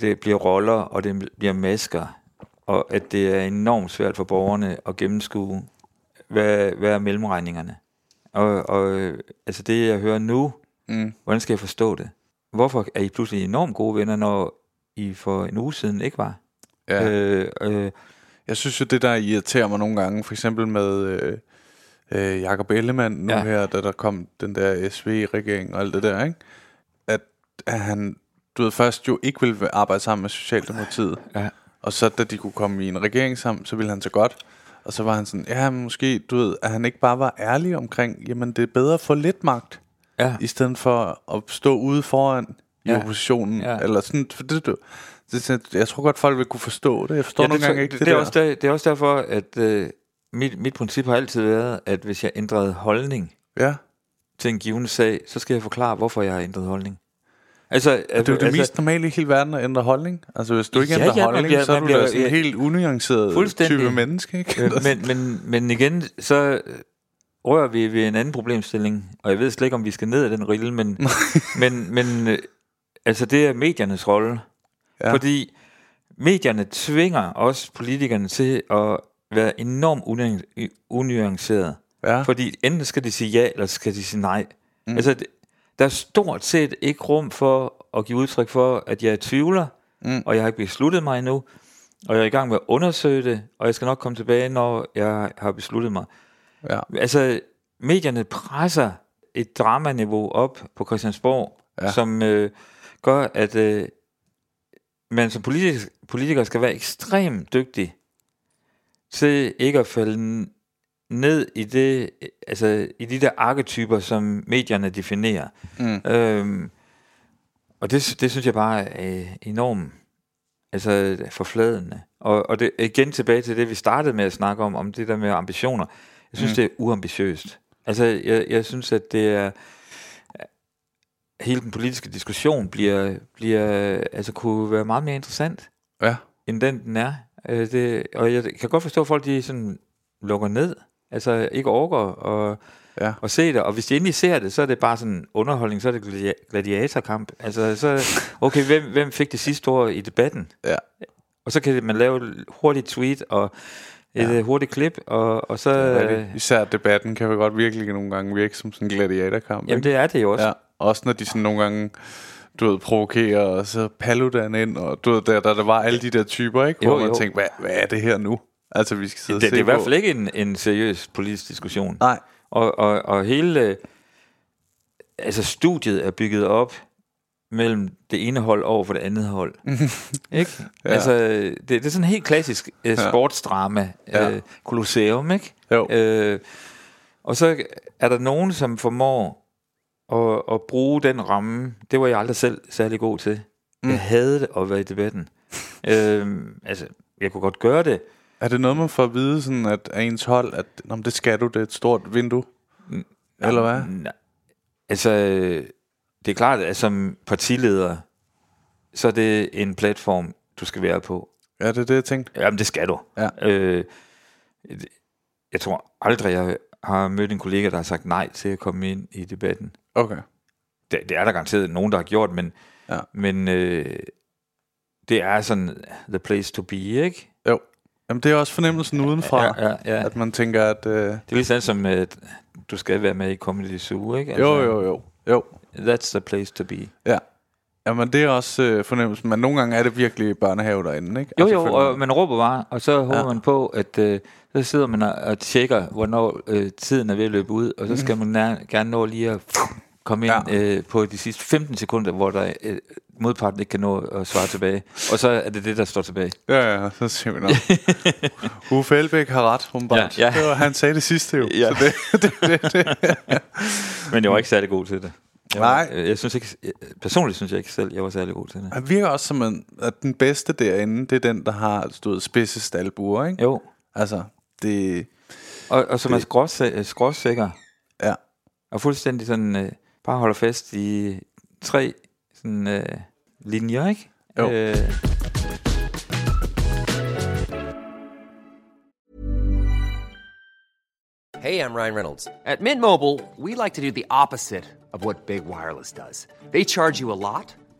det bliver roller, og det bliver masker, og at det er enormt svært for borgerne at gennemskue, hvad, hvad er mellemregningerne. Og, og altså det, jeg hører nu, Mm. hvordan skal jeg forstå det? Hvorfor er I pludselig enormt gode venner, når I for en uge siden ikke var? Ja. Øh, øh, Jeg synes jo, det der irriterer mig nogle gange, for eksempel med øh, øh, Jacob Ellemann nu ja. Her, da der kom den der SV-regering og alt det der, ikke? At, at han, du ved, først jo ikke ville arbejde sammen med Socialdemokratiet, ja. og så da de kunne komme i en regering sammen, så ville han så godt. Og så var han sådan, ja, måske, du ved, at han ikke bare var ærlig omkring, jamen det er bedre at få lidt magt, Ja. i stedet for at stå ude foran i Ja. oppositionen. Ja. Eller sådan, for det, du, det, jeg tror godt, folk vil kunne forstå det. Jeg forstår ja, nogle tror- gange ikke det, det, det, er der. også der, det er også derfor, at øh, mit, mit princip har altid været, at hvis jeg ændrede holdning Ja. til en given sag, så skal jeg forklare, hvorfor jeg har ændret holdning. Altså, Det er jo det altså, mest normale i hele verden at ændre holdning. Altså hvis du ikke Ja, ændrer ja, holdning, bliver- så er du bliver- da sådan en ja. helt unuanceret type menneske. Ikke? Øh, men, men, men igen, så øh, rører vi ved en anden problemstilling, og jeg ved slet ikke, om vi skal ned ad den rille, men, [laughs] men, men øh, altså det er mediernes rolle. Ja. Fordi medierne tvinger os politikerne til at være enormt unuan- unuanceret. ja. Fordi enten skal de sige ja, eller skal de sige nej. Mm. Altså, der er stort set ikke rum for at give udtryk for, at jeg er tvivler, mm. og jeg har ikke besluttet mig endnu, og jeg er i gang med at undersøge det, og jeg skal nok komme tilbage, når jeg har besluttet mig. ja. Altså, medierne presser et dramaniveau op på Christiansborg, ja. som øh, gør, at øh, man som politiker, politiker skal være ekstremt dygtig til ikke at falde ned i det, altså i de der arketyper, som medierne definerer. Mm. Øhm, og det, det synes jeg bare er øh, enormt altså forfladende. Og, og det, igen tilbage til det, vi startede med at snakke om, om det der med ambitioner. Jeg synes, mm. det er uambitiøst. Altså, jeg, jeg synes, at det er hele den politiske diskussion bliver, bliver altså kunne være meget mere interessant, ja. end den den er. Øh, det, og jeg kan godt forstå, at folk de sådan lukker ned, altså ikke overgår og, Ja. og se det. Og hvis de endelig ser det, så er det bare sådan underholdning, så er det gladia- gladiatorkamp. Altså, så, okay, hvem, hvem fik det sidste ord i debatten? Ja. Og så kan man lave et hurtigt tweet og et ja. hurtigt klip, og, og så... Øh, Især debatten kan jo godt virkelig nogle gange virke som sådan en gladiatorkamp. Jamen, ikke? det er det jo også. Ja, også når de sådan nogle gange, du ved, provokerer, og så Paludan ind, og du ved, der, der, der var alle de der typer, ikke? Jo, Hvor man jo. tænkte, hvad, hvad er det her nu? Altså, vi skal sidde Det, og det se er i hvert på. fald ikke en, en seriøs politisk diskussion. Nej, Og, og, og hele altså studiet er bygget op mellem det ene hold over for det andet hold. [laughs] ikke? Ja. Altså, det, det er sådan helt klassisk øh, sportsdrama, Ja. øh, kolosseum, ikke? jo. Øh, og så er der nogen, som formår at, at bruge den ramme. Det var jeg aldrig selv særlig god til. Mm. Jeg havde det at være i debatten. [laughs] øh, altså, jeg kunne godt gøre det, Er det noget, man får at vide, sådan at af ens hold, at Nå, det skal du, det er et stort vindue? Eller hvad? Nej. Altså, det er klart, at som partileder, så er det en platform, du skal være på. Ja, det er det, jeg tænkte. Jamen, det skal du. Ja. Øh, jeg tror aldrig, jeg har mødt en kollega, der har sagt nej til at komme ind i debatten. Okay. Det, det er der garanteret nogen, der har gjort, men, Ja. men øh, det er sådan the place to be, ikke? Jo. Jamen, det er også fornemmelsen udenfra, Ja, ja, ja. at man tænker, at... Øh, Det er lige sådan som, at du skal være med i Comedy Zoo, ikke? jo, jo, jo. Jo, That's the place to be. ja. Jamen, det er også øh, fornemmelsen, men nogle gange er det virkelig børnehave derinde, ikke? Jo, Altså, jo, og man- råber bare, og så håber ja. man på, at øh, så sidder man og, tjekker, hvornår øh, tiden er ved at løbe ud, og så skal man nær, gerne nå lige at komme ind Ja. øh, på de sidste 15 sekunder, hvor der øh, modparten ikke kan nå at svare tilbage. Og så er det det, der står tilbage. Ja, ja, så siger vi nok. [laughs] Uffe Elbæk har ret, åbenbart. Ja, ja. Det var, han sagde det sidste jo. Ja. Så det, [laughs] det, det, det. Men jeg var ikke særlig god til det. Jeg var, Nej. øh, Jeg synes ikke, jeg- personligt synes jeg ikke selv, jeg var særlig god til det. Han virker også som, en, at den bedste derinde, det er den, der har stået spidse stalbuer, ikke? Jo, Altså, det... og, og som er skrås- øh, skråsikker, Ja. og fuldstændig sådan, øh, bare holder fast i tre sådan, øh, linjer, ikke? Jo. Øh, Hey, I'm Ryan Reynolds. At Mint Mobile, we like to do the opposite of what Big Wireless does. They charge you a lot,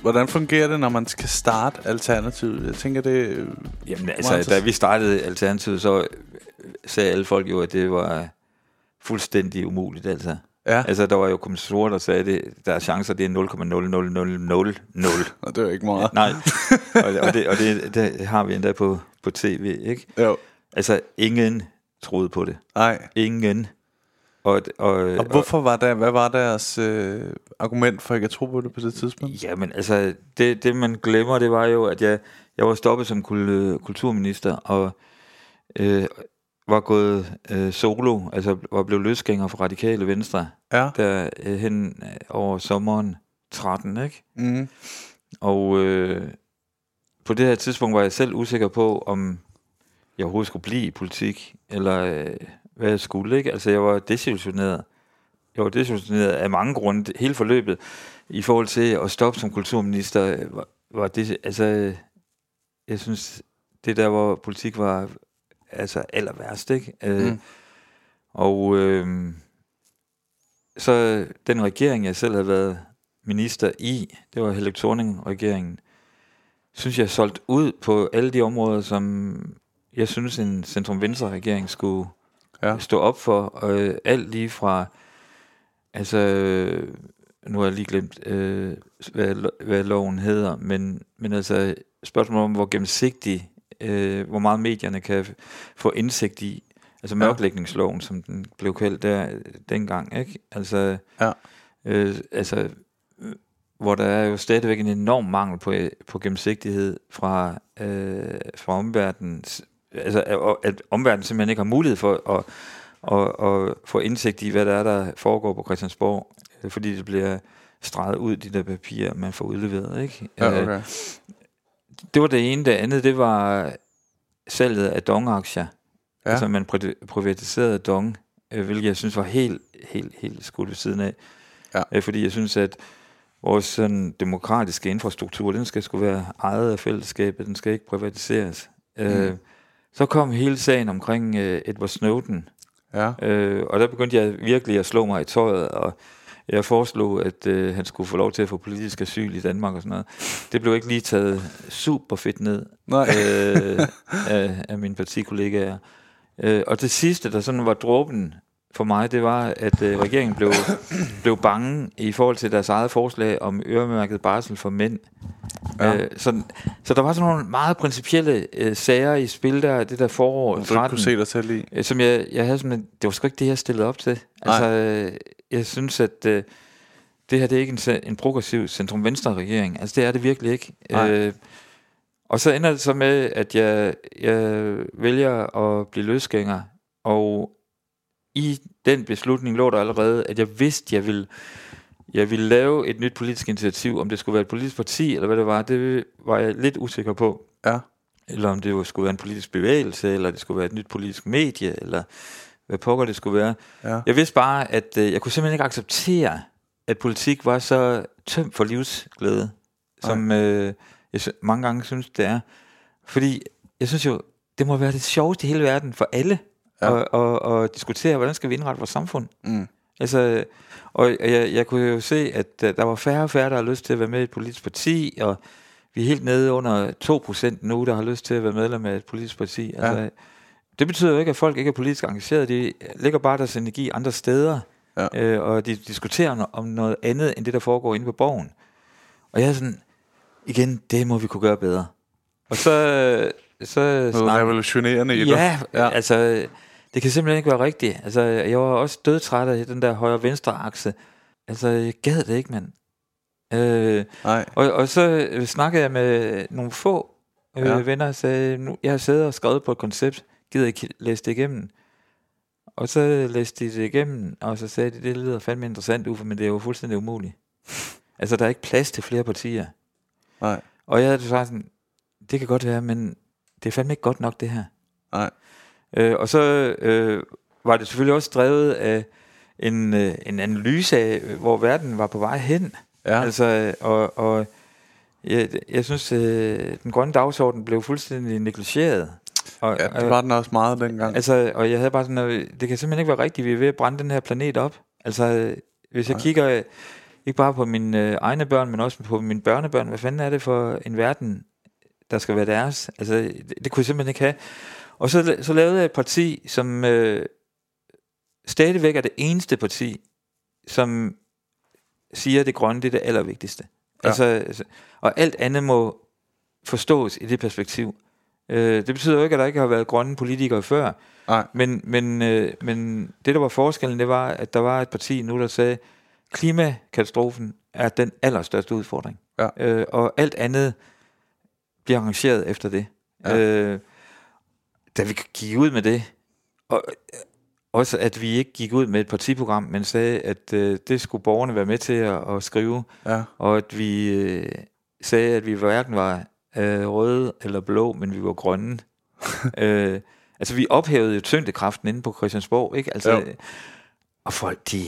Hvordan fungerer det, når man skal starte Alternativet? Jeg tænker, det... øh, Jamen altså, da vi startede Alternativet, så sagde alle folk jo, at det var fuldstændig umuligt, altså. Ja, Altså, der var jo kommissorer, der sagde, at der er chancer, det er 0,00000. [laughs] og det er ikke meget. Nej, og, og, det, og det, det har vi endda på, på tv, ikke? Jo, Altså, ingen troede på det. nej. Ingen. Og, og, Og hvorfor var der, hvad var deres øh, argument for ikke at tro på det på det tidspunkt? Jamen, altså, det, det man glemmer, det var jo, at jeg, jeg var stoppet som kul, kulturminister, og øh, var gået øh, solo, altså var blevet løsgænger for Radikale Venstre, Ja. der øh, hen øh, over sommeren 13, ikke? Mm. Og øh, på det her tidspunkt var jeg selv usikker på, om jeg overhovedet skulle blive i politik, eller øh, hvad jeg skulle, ikke? Altså, jeg var desillusioneret. Jeg var desillusioneret af mange grunde. Hele forløbet i forhold til at stoppe som kulturminister, var, var det, altså, jeg synes, det der, hvor politik var altså aller værst, ikke? Øh, Mm. Og øh, så den regering, jeg selv havde været minister i, det var Helle Thorning-regeringen, synes jeg solgt ud på alle de områder, som jeg synes, en centrum-venstre-regering skulle Ja. stå op for. Øh, alt lige fra, altså, øh, nu har jeg lige glemt, øh, hvad, hvad loven hedder, men, men altså spørgsmålet om, hvor gennemsigtig, øh, hvor meget medierne kan få indsigt i, altså mørklægningsloven, som den blev kaldt der dengang, ikke? Altså, Ja. øh, altså hvor der er jo stadigvæk en enorm mangel på, på gennemsigtighed fra, øh, fra omverdenen. Altså, at- at omverdenen simpelthen ikke har mulighed for at, at, at få indsigt i, hvad der er, der foregår på Christiansborg, øh, fordi det bliver streget ud, de der papirer, man får udleveret. Ikke? Ja, Øh, okay. det var det ene. Det andet, det var salget af Dong-aktier. Ja. Altså, man pri- privatiserede Dong, øh, hvilket jeg synes var helt, helt, helt skudt ved siden af. Ja. Fordi jeg synes, at vores sådan, demokratiske infrastruktur, den skal sgu være ejet af fællesskabet, den skal ikke privatiseres. Mm. Øh, så kom hele sagen omkring øh, Edward Snowden, Ja. øh, og der begyndte jeg virkelig at slå mig i tøjet, og jeg foreslog, at øh, han skulle få lov til at få politisk asyl i Danmark og sådan noget. Det blev ikke lige taget super fedt ned Nej. øh, af, af mine partikollegaer. Øh, og det sidste, der sådan var dråben for mig, det var, at øh, regeringen blev, [coughs] blev bange i forhold til deres eget forslag om øremærket barsel for mænd. Ja. Øh, så, så der var sådan nogle meget principielle øh, sager i spil der, det der forår Du ikke 13, kunne se dig selv i. øh, som jeg, jeg havde sådan, det var sgu ikke det, jeg stillede op til. Altså, øh, jeg synes, at øh, det her det er ikke en, en progressiv centrum-venstre-regering. Altså, det er det virkelig ikke. Nej. Øh, og så ender det så med, at jeg, jeg vælger at blive løsgænger, og i den beslutning lå der allerede, at jeg vidste, jeg ville, jeg ville lave et nyt politisk initiativ. Om det skulle være et politisk parti, eller hvad det var, det var jeg lidt usikker på. Ja. Eller om det skulle være en politisk bevægelse, eller det skulle være et nyt politisk medie, eller hvad pokker det skulle være. Ja. Jeg vidste bare, at øh, jeg kunne simpelthen ikke acceptere, at politik var så tømt for livsglæde, som øh, jeg mange gange synes, det er. Fordi jeg synes jo, det må være det sjoveste i hele verden for alle, Ja. at, at, at diskutere, hvordan skal vi indrette vores samfund. Mm. Altså, og jeg, jeg kunne jo se, at der var færre og færre, der har lyst til at være med i et politisk parti, og vi er helt nede under 2% nu, der har lyst til at være medlem af et politisk parti. Altså, Ja. Det betyder jo ikke, at folk ikke er politisk engageret. De lægger bare deres energi andre steder, Ja. øh, og de diskuterer om noget andet, end det, der foregår inde på borgen. Og jeg er sådan, igen, det må vi kunne gøre bedre. Og så, så Noget snakker revolutionerende i det. Ja. ja, altså, det kan simpelthen ikke være rigtigt. Altså, jeg var også dødtræt af den der højre-venstre akse. Altså, jeg gad det ikke, mand. Øh, Nej. og, og så øh, snakkede jeg med nogle få øh, Ja. venner og sagde, nu, jeg har siddet og skrevet på et koncept, gider ikke læse det igennem? Og så læste de det igennem, og så sagde de, det lyder fandme interessant, Uffe, men det er jo fuldstændig umuligt. [laughs] altså, der er ikke plads til flere partier. Nej. Og jeg havde sagt sådan, det kan godt være, men det er fandme ikke godt nok, det her. Nej. Øh, og så øh, var det selvfølgelig også drevet af en, øh, en analyse af, øh, hvor verden var på vej hen. Ja. Altså, og, og jeg, jeg synes, øh, den grønne dagsorden blev fuldstændig negligeret. Og, ja, det var den også meget dengang. Altså, og jeg havde bare sådan, noget, det kan simpelthen ikke være rigtigt, vi er ved at brænde den her planet op. Altså, øh, hvis jeg kigger øh, ikke bare på mine øh, egne børn, men også på mine børnebørn, hvad fanden er det for en verden, der skal være deres? Altså, det, det kunne jeg simpelthen ikke have. Og så, så lavede jeg et parti, som øh, stadigvæk er det eneste parti, som siger, at det grønne det er det allervigtigste. Ja. Altså, altså, og alt andet må forstås i det perspektiv. Øh, det betyder jo ikke, at der ikke har været grønne politikere før, Nej. men, men, øh, men det, der var forskellen, det var, at der var et parti nu, der sagde, klimakatastrofen er den allerstørste udfordring. Ja. Øh, og alt andet bliver arrangeret efter det. Ja. Øh, da vi gik ud med det, og øh, også at vi ikke gik ud med et partiprogram, men sagde, at øh, det skulle borgerne være med til at, at skrive, Ja. og at vi øh, sagde, at vi hverken var øh, røde eller blå, men vi var grønne. [laughs] øh, altså, vi ophævede jo tyngdekraften inde på Christiansborg, ikke? Altså, Jo. og folk, de,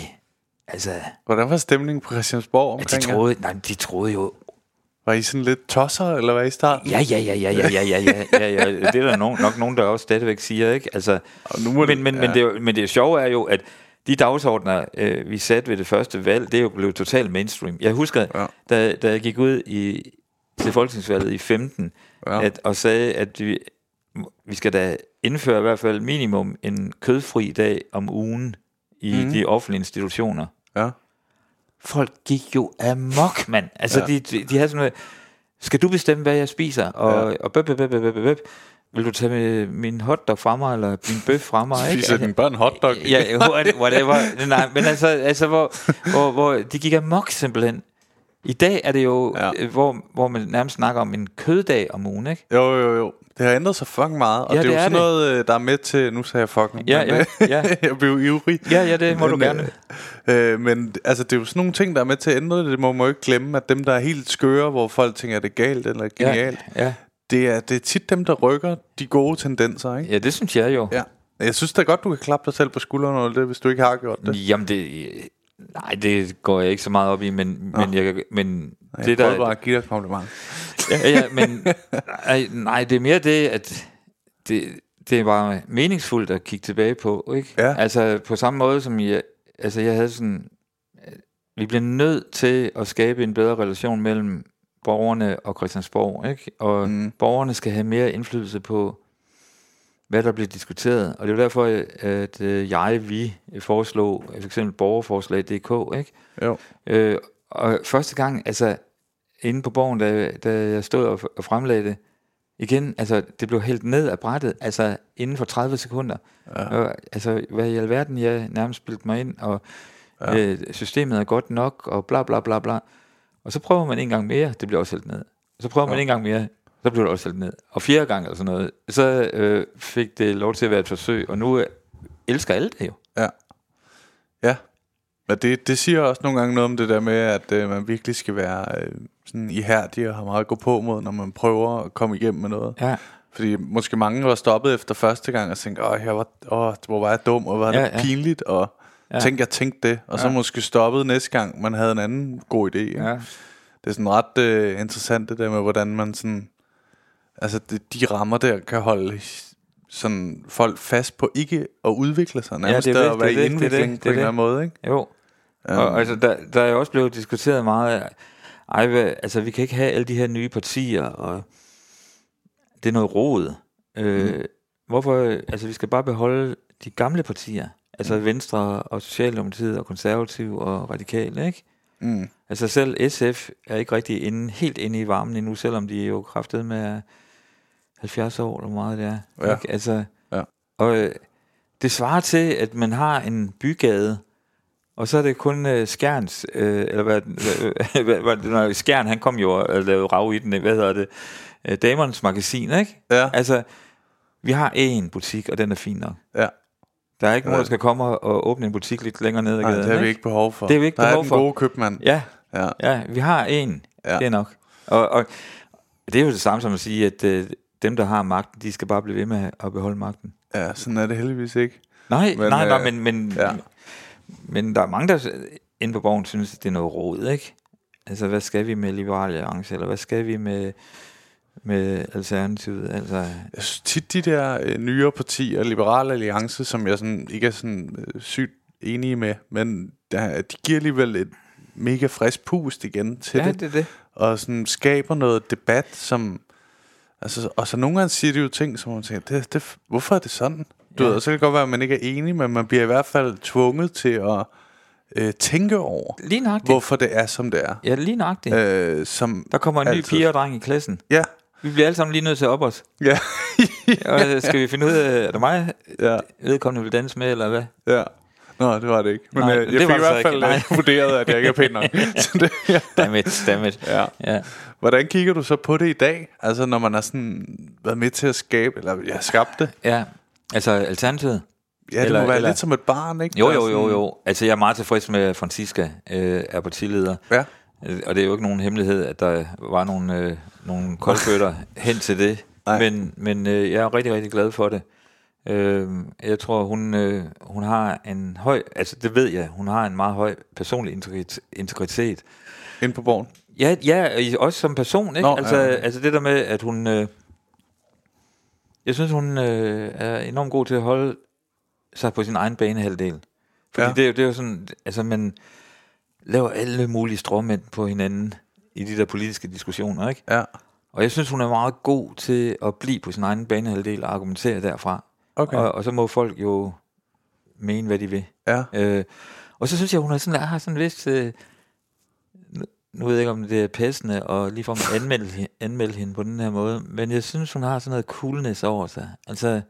altså, Hvordan var stemningen på Christiansborg ja, omkring de jer? troede, nej, de troede jo, Var I sådan lidt tosser, eller hvad i starten? ja, ja, ja, ja, ja, ja, ja, ja, ja, ja, [laughs] det er der nogen, nok nogen, der også stadigvæk siger, ikke? Altså, Og nu må men, men, ja. men, det, men det sjove er jo, at de dagsordner, øh, vi satte ved det første valg, det er jo blevet totalt mainstream. Jeg husker, Ja. da, da jeg gik ud i, til folketingsvalget i 15, Ja. at, og sagde, at vi, vi skal da indføre i hvert fald minimum en kødfri dag om ugen i mm. de offentlige institutioner. Ja. Folk gik jo amok, mand. Altså, Ja. de, de, de havde sådan noget, skal du bestemme, hvad jeg spiser? Og, Ja. og bøb, bøb, bøb, bøb, bøb. Vil du tage med min hotdog fra mig, eller min bøf fra mig? ikke? Spiser dine børn hotdog? Ja, what- whatever. Nej, men altså, altså hvor, hvor, hvor de gik amok simpelthen. I dag er det jo, ja. hvor, hvor man nærmest snakker om en køddag om ugen, ikke? Jo, jo, jo. Det har ændret sig fucking meget, og Ja, det er jo det er sådan det. noget, øh, der er med til... Nu sagde jeg fucking, Ja, men, ja, ja. [laughs] jeg blev ivrig. Ja, ja, det må du Men, gerne. Øh, øh, men altså, det er jo sådan nogle ting, der er med til at ændre det. Det må man jo ikke glemme, at dem, der er helt skøre, hvor folk tænker, at det er galt eller genialt, Ja, ja. det, er, det er tit dem, der rykker de gode tendenser, ikke? ja, det synes jeg jo. Ja. Jeg synes da godt, du kan klappe dig selv på skulderen over det, hvis du ikke har gjort det. Jamen, det, nej, det går jeg ikke så meget op i, men, men, jeg, men Jeg det der... bare at give dig et kompliment. Ja, ja, men nej, nej, det er mere det, at det, det er bare meningsfuldt at kigge tilbage på, ikke? Ja. Altså på samme måde som jeg, altså jeg havde sådan, vi bliver nødt til at skabe en bedre relation mellem borgerne og Christiansborg, ikke? Og mm. borgerne skal have mere indflydelse på, hvad der bliver diskuteret. Og det jo derfor, at øh, jeg, vi foreslog for eksempel borgerforslag.dk, ikke? Jo. Øh, og første gang, altså inde på borgen, da, da jeg stod og, og fremlagde det, igen, altså det blev hældt ned af brættet, altså inden for 30 sekunder. Ja. Og, altså, hvad i alverden, jeg nærmest bildte mig ind, og Ja. øh, systemet er godt nok, og bla bla bla bla. Og så prøver man en gang mere, det bliver også hældt ned. Så prøver man Ja. en gang mere, så bliver det også hældt ned. Og fjerde gang eller sådan noget, så øh, fik det lov til at være et forsøg, og nu øh, elsker alle det jo. Ja. Ja. Men det, det siger også nogle gange noget om det der med, at øh, man virkelig skal være øh, sådan ihærdig og have meget at gå på mod, når man prøver at komme igennem med noget. Ja, Fordi måske mange var stoppet efter første gang og tænkte, åh, jeg var, åh hvor var jeg dum, og hvor var det Ja, ja, ja. pinligt, og ja. Tænk, jeg tænkte det. Og så Ja. måske stoppet næste gang, man havde en anden god idé. Ikke? ja. Det er sådan ret øh, interessant det der med, hvordan man sådan... Altså, det, de rammer der kan holde sådan folk fast på ikke at udvikle sig nærmest, det er ja, det, at være det er i det, det er det, er på en eller anden måde, ikke? Jo. Um, Og altså, der, der er jo også blevet diskuteret meget, af, ej, hvad, altså vi kan ikke have alle de her nye partier, og det er noget rod. Øh, Mm. Hvorfor, altså vi skal bare beholde de gamle partier, altså Mm. Venstre og Socialdemokratiet og Konservativ og Radikale, ikke? Mm. Altså selv SF er ikke rigtig inde, helt inde i varmen endnu, selvom de er jo kraftet med 70 år, eller hvor meget det er. Ja. Ikke? Altså, Ja. Og øh, det svarer til, at man har en bygade, Og så er det kun øh, Skjerns, øh, eller hvad, [laughs] hvad, hvad, når Skjern, han kom jo og lavede rav i den, hvad hedder det, øh, Damernes Magasin, ikke? Ja. Altså, vi har én butik, og den er fin nok. Ja. Der er ikke nogen, Ja. der skal komme og, og åbne en butik lidt længere ned ad Nej, gaden. det har vi ikke behov for. Det har vi ikke der behov er den for. gode købmand. Ja, Ja. ja, vi har en. Ja. Ja. Det er nok. Og, og det er jo det samme som at sige, at øh, dem, der har magten, de skal bare blive ved med at beholde magten. ja, sådan er det heldigvis ikke. Nej, Men, nej, nej, øh, men, men, ja. men der er mange, der inde på borgen synes, at det er noget råd, ikke? Altså, hvad skal vi med Liberal Alliance, eller hvad skal vi med, med Alternativet? Altså, Jeg synes tit, de der øh, nyere partier, Liberale Alliance, som jeg sådan, ikke er sådan øh, sygt enige med, men der, de giver alligevel et mega frisk pust igen til ja, det, det det. og sådan skaber noget debat, som... Altså, og så nogle gange siger de jo ting, som man tænker, det, det, hvorfor er det sådan? Du Ja. ved, og så kan det godt være, at man ikke er enig, men man bliver i hvert fald tvunget til at øh, tænke over, Lige nøjagtigt. hvorfor det er, som det er. Ja, lige nøjagtigt. Øh, som Der kommer en ny altid. pige og dreng i klassen. Ja, Vi bliver alle sammen lige nødt til at op os. ja, Og øh, skal vi finde ud af, er det mig, ja, vedkommende vil danse med, eller hvad? ja. Nå, det var det ikke. Men Nej, øh, det jeg fik var i det hvert fald ikke. Øh, [laughs] vurderet, at jeg ikke er pæn nok. [laughs] Så det, ja. Dammit, dammit. Ja. Ja. Hvordan kigger du så på det i dag? Altså, når man har sådan været med til at skabe, eller jeg har skabt det. ja. Altså, Alternativet? Ja, det Eller- må være eller- lidt som et barn, ikke? Jo, Der er jo, jo, jo. Altså, jeg er meget tilfreds med, at Francisca øh, er partileder. Ja, Øh, Og det er jo ikke nogen hemmelighed, at der var nogle, øh, nogle koldfødder [laughs] hen til det. Nej. Men, men øh, jeg er rigtig, rigtig glad for det. Øh, jeg tror, hun, øh, hun har en høj, altså det ved jeg, hun har en meget høj personlig integrit- integritet. inde på borgen. Ja, ja, også som person, ikke? Nå, altså, ja, altså det der med, at hun... Øh, jeg synes, hun øh, er enormt god til at holde sig på sin egen banehalvdel. Fordi ja. det, er jo, det er jo sådan, altså man laver alle mulige stråmænd på hinanden i de der politiske diskussioner, ikke? Ja, Og jeg synes, hun er meget god til at blive på sin egen banehalvdel og argumentere derfra. Okay. Og, og så må folk jo mene, hvad de vil. Ja, Øh, og så synes jeg, hun har sådan, har sådan en vis... Øh, nu, ved jeg ikke, om det er passende og ligefrem anmelde, anmelde hende på den her måde, men jeg synes, hun har sådan noget coolness over sig. Altså,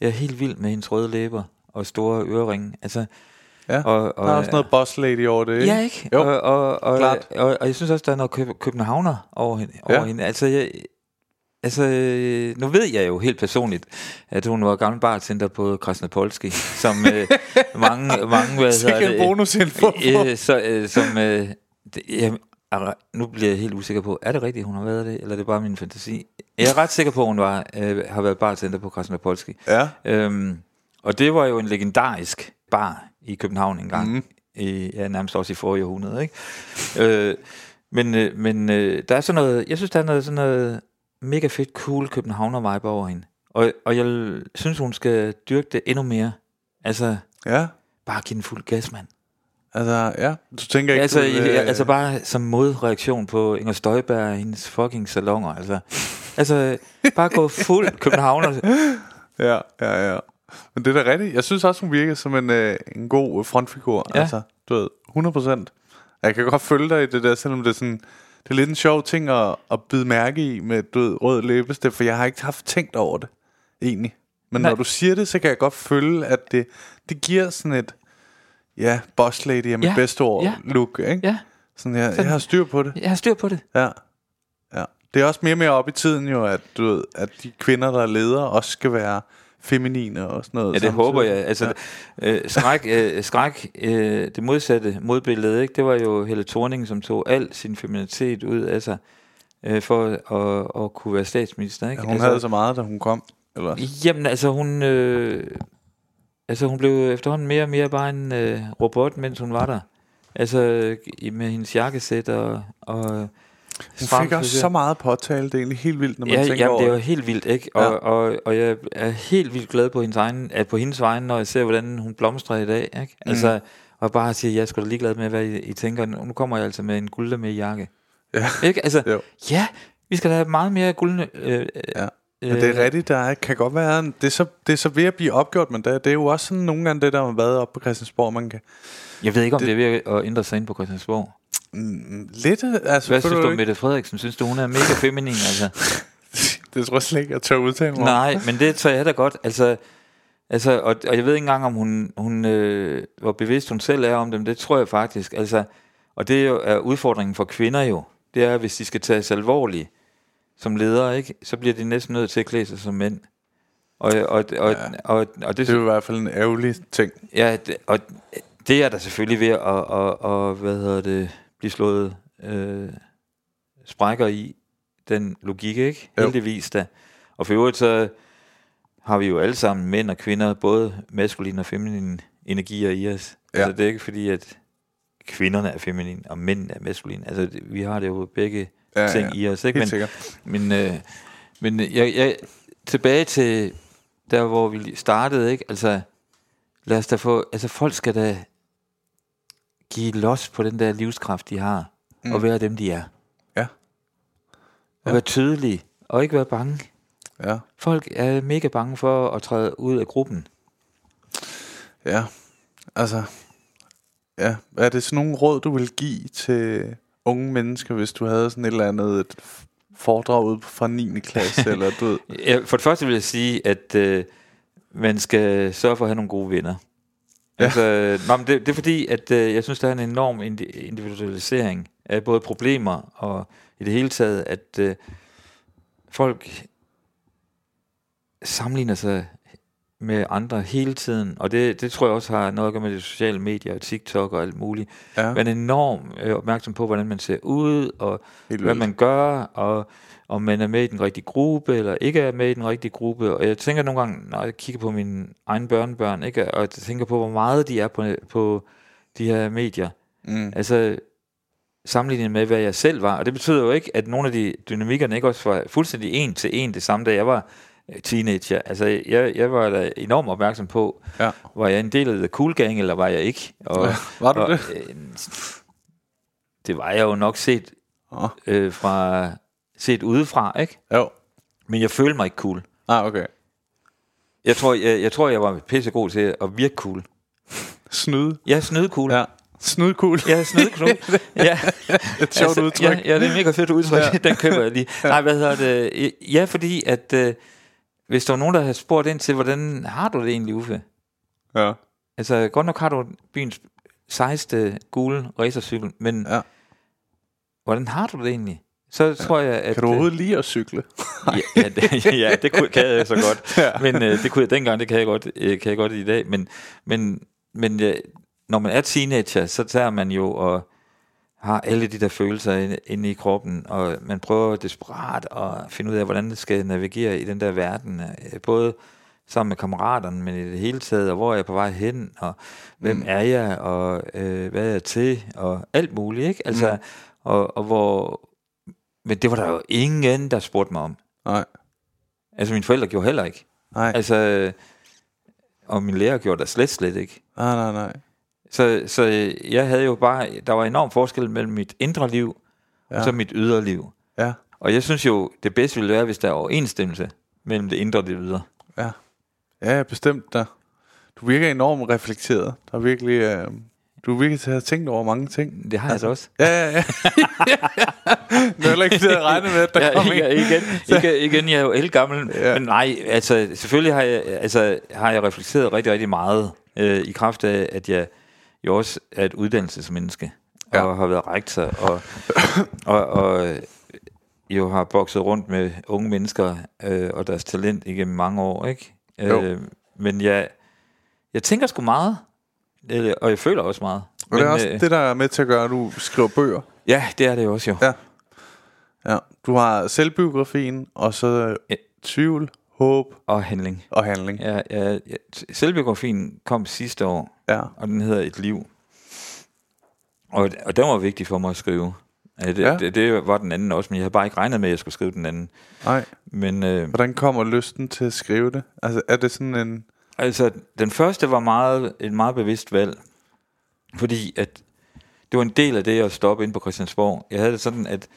jeg er helt vild med hendes røde læber og store øreringe. Altså, ja. og, og, der er også noget boss lady over det, ikke? Ja, ikke? Jo, og, og, og, klart. Og, og, og jeg synes også, der er noget køb, københavner over hende. Over Ja. hende. Altså, jeg, altså, øh, nu ved jeg jo helt personligt, at hun var gammel bartender på Krasnopolski, som øh, [laughs] mange, mange, hvad hedder det, bonusinfo. øh, så, øh, som, øh, det, jeg, nu bliver jeg helt usikker på, er det rigtigt, hun har været det, eller er det bare min fantasi? Jeg er ret sikker på, at hun var, øh, har været bartender på Krasnopolski. Ja, Øhm, og det var jo en legendarisk bar i København engang. Mm. I, ja, nærmest også i forrige århundrede, ikke? øh, men øh, men øh, der er sådan noget, jeg synes, der er noget, sådan noget mega fedt, cool københavner vibe over hende. Og, og jeg synes, hun skal dyrke det endnu mere. Altså, ja. bare give den fuld gas, mand. Altså, ja. Du tænker ikke, Altså, du, øh, altså bare som modreaktion på Inger Støjberg og hendes fucking salonger. Altså, [laughs] altså bare gå fuld københavner. Ja, ja, ja. Men det er da rigtigt. Jeg synes også, hun virker som en, øh, en god frontfigur. Ja. Altså, du ved, 100% Jeg kan godt følge dig i det der, selvom det er sådan... Det er lidt en sjov ting at, at bide mærke i med du ved, rød læbestift, for jeg har ikke haft tænkt over det, egentlig. Men Nej. når du siger det, så kan jeg godt føle, at det, det giver sådan et, ja, boss lady er mit Ja, bedste ord, ja. look, ikke? Ja, Sådan, jeg, jeg Sådan. har styr på det. jeg har styr på det. Ja. ja. Det er også mere og mere op i tiden jo, at, du ved, at de kvinder, der er ledere, også skal være feminine og sådan noget. Ja, det samtidig. håber jeg. Altså, ja. øh, skræk, øh, skræk øh, det modsatte modbillede, ikke? det var jo Helle Thorning, som tog al sin feminitet ud af sig, øh, for at, at kunne være statsminister. Ikke? Ja, hun havde så meget, da hun kom. Eller? Jamen, altså hun... Øh, altså hun blev efterhånden mere og mere bare en øh, robot, mens hun var der. Altså med hendes jakkesæt og... og Hun fik også så meget påtale. Det er egentlig helt vildt, når man ja, tænker jamen, over det er jo helt vildt, ikke? Og, Ja. og, og jeg er helt vildt glad på hendes, egen, at på hendes vegne, når jeg ser, hvordan hun blomstrer i dag, ikke? Mm. Altså, og bare siger, jeg er sgu da ligeglad med, hvad I, I tænker. Nu kommer jeg altså med en guld med jakke. Ja. Ikke? Altså, Jo. ja, vi skal da have meget mere guldne... Øh, Ja. Men det er rigtigt, der er, kan godt være, en- det er, så, det er så ved at blive opgjort, men det, det er jo også sådan nogle gange det, der har været op på Christiansborg, man kan Jeg ved ikke, om Det- det, det er ved at ændre sig ind på Christiansborg. Mm, lidt, altså, Hvad synes du om? Mette Frederiksen? Synes du, hun er mega feminin? Altså? [laughs] det tror jeg slet ikke, jeg tør udtale mig. Nej, men det tror jeg da godt. Altså, Altså, og, og jeg ved ikke engang, om hun, hun øh, hvor bevidst hun selv er om dem. Det tror jeg faktisk. Altså, og det er jo er udfordringen for kvinder jo. Det er, hvis de skal tages alvorligt som ledere, ikke? så bliver de næsten nødt til at klæde sig som mænd. Og, og, og, ja. og, og, og det, Det er jo i hvert fald en ærgerlig ting. Ja, det, og det er der selvfølgelig ved at, at, at hvad hedder det, blive slået øh, sprækker i den logik, ikke? Jo. Heldigvis da. Og for øvrigt så har vi jo alle sammen, mænd og kvinder, både maskuline og feminine energier i os. Ja. Altså det er ikke fordi, at kvinderne er feminine, og mænd er maskuline. Altså det- vi har det jo begge Ja, ting ja. i os, ikke? Helt Men, men, øh, men jeg, jeg, tilbage til der, hvor vi startede, ikke? Altså, lad os da få, altså folk skal da give los på den der livskraft, de har, mm. og være dem, de er. Ja. Og Ja. være tydelige, og ikke være bange. Ja. Folk er mega bange for at træde ud af gruppen. Ja, altså, ja, er det sådan nogle råd, du vil give til unge mennesker, hvis du havde sådan et eller andet et foredrag ude fra 9. klasse, [laughs] eller du ved, Ja, For det første vil jeg sige, at øh, man skal sørge for at have nogle gode venner. Ja. Altså, nå, men det, det er fordi, at øh, jeg synes, der er en enorm indi- individualisering af både problemer og i det hele taget, at øh, folk sammenligner sig med andre hele tiden, og det, det tror jeg også har noget at gøre med de sociale medier og TikTok og alt muligt. ja, Man er enormt øh, opmærksom på, hvordan man ser ud, og helt hvad vildt. man gør, og om man er med i den rigtige gruppe, eller ikke er med i den rigtige gruppe. Og jeg tænker nogle gange, når jeg kigger på mine egne børnebørn, ikke, og jeg tænker på, hvor meget de er på, på de her medier. Mm. Altså, sammenlignet med, hvad jeg selv var. Og det betyder jo ikke, at nogle af de dynamikkerne ikke også var fuldstændig en til en det samme, da jeg var øh, teenager. Altså, jeg, jeg var da enormt opmærksom på, Ja. var jeg en del af The Cool Gang, eller var jeg ikke? Og, Ja, var du og, det? Øh, det var jeg jo nok set Åh, øh, fra set udefra, ikke? jo. Men jeg følte mig ikke cool. Ah, okay. Jeg tror, jeg, jeg, tror, jeg var pissegod til at virke cool. Snyde. Ja. Snyde cool. Jeg er snyd cool. ja. [laughs] Et sjovt udtryk. Ja, ja, det er mega fedt udtryk. Ja. Den køber jeg lige. Nej, hvad hedder det? Ja, fordi at øh, hvis der var nogen, der havde spurgt ind til, hvordan har du det egentlig, Uffe? ja. Altså, godt nok har du byens sejeste gule racercykel, men Ja. hvordan har du det egentlig? Så tror jeg, at... Kan du øh, overhovedet lide at cykle? [laughs] ja, ja, det, [laughs] ja, det kunne, kan jeg så godt. Ja. ja. Men øh, det kunne jeg dengang, det kan jeg godt, øh, kan jeg godt i dag. Men, men, men øh, når man er teenager, så tager man jo og har alle de der følelser inde, inde i kroppen, og man prøver desperat at finde ud af, hvordan det skal navigere i den der verden, øh, både sammen med kammeraterne, men i det hele taget, og hvor er jeg på vej hen, og hvem mm. er jeg, og øh, hvad er jeg til, og alt muligt, ikke? Altså, mm. og, og hvor, men det var der jo ingen, der spurgte mig om. Nej. Altså mine forældre gjorde heller ikke. Nej. Altså, og min lærer gjorde der slet, slet ikke. Nej, nej, nej. Så, så jeg havde jo bare, der var enorm forskel mellem mit indre liv, ja. Ja. og så mit ydre liv. Ja. Og jeg synes jo, det bedste ville være, hvis der er overensstemmelse mellem det indre og det ydre. Ja. Ja, bestemt da. Du virker enormt reflekteret. Der er virkelig... Øh, du virker til at have tænkt over mange ting. Det har altså, jeg da også. Ja, ja, ja. [laughs] det er heller ikke regnede med, at der Ja, kom igen, en. igen, igen, igen, jeg er jo elgammel. Ja. Ja. Men nej, altså selvfølgelig har jeg, altså, har jeg reflekteret rigtig, rigtig meget øh, i kraft af, at jeg jo også er et uddannelsesmenneske. Ja. Og har været rektor, og, og, og øh, jo har bokset rundt med unge mennesker øh, og deres talent igennem mange år, ikke? Jo. Øh, men jeg, jeg tænker sgu meget, øh, og jeg føler også meget. Og det er Men, også øh, det, der er med til at gøre, at du skriver bøger. Ja, det er det også jo. Ja. Ja. Du har selvbiografien, og så Ja. tvivl, håb Og handling. og handling. Ja, ja, ja. Selvbiografien kom sidste år, Ja. og den hedder Et Liv. Og, og den var vigtig for mig at skrive. Ja, det, ja. det, det var den anden også, men jeg havde bare ikke regnet med, at jeg skulle skrive den anden. Nej. Men øh, Hvordan kommer lysten til at skrive det? Altså, er det sådan en... altså, den første var meget, et meget bevidst valg, fordi at det var en del af det at stoppe ind på Christiansborg. Jeg havde det sådan, at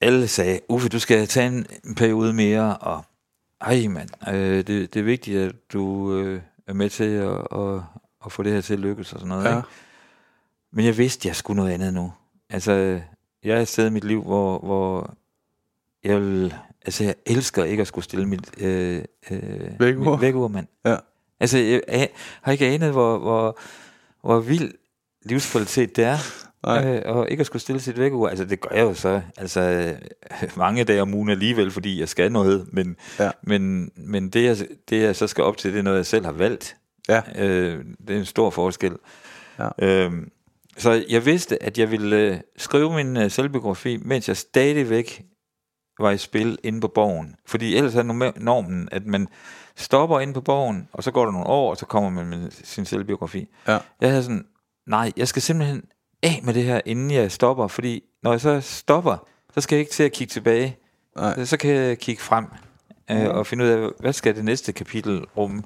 alle sagde, Uffe, du skal tage en, en periode mere, og ej mand, øh, det, det er vigtigt, at du øh, er med til at, at, at få det her til at lykkes og sådan noget. Ja. Ikke? Men jeg vidste, jeg skulle noget andet nu. Altså, jeg er et sted i mit liv, hvor, hvor jeg vil, altså jeg elsker ikke at skulle stille mit øh, øh, mit vækkeur, mand. Ja. Altså, jeg, jeg har ikke anet, hvor, hvor, hvor vild livskvalitet det er. Nej. Øh, og ikke at skulle stille sit vækkeur. Altså, det gør jeg jo så. Altså, øh, [laughs] mange dage om ugen alligevel, fordi jeg skal noget. Men, Ja. men, men det, jeg, det, jeg så skal op til, det er noget, jeg selv har valgt. Ja. Øh, det er en stor forskel. Ja. Øhm, så jeg vidste, at jeg ville øh, skrive min øh, selvbiografi, mens jeg stadigvæk var i spil inde på borgen. Fordi ellers er normen, at man stopper inde på borgen, og så går der nogle år, og så kommer man med sin selvbiografi. Ja. Jeg havde sådan, nej, jeg skal simpelthen af med det her, inden jeg stopper, fordi når jeg så stopper, så skal jeg ikke til at kigge tilbage. Nej. Så kan jeg kigge frem øh, og finde ud af, hvad skal det næste kapitel rumme.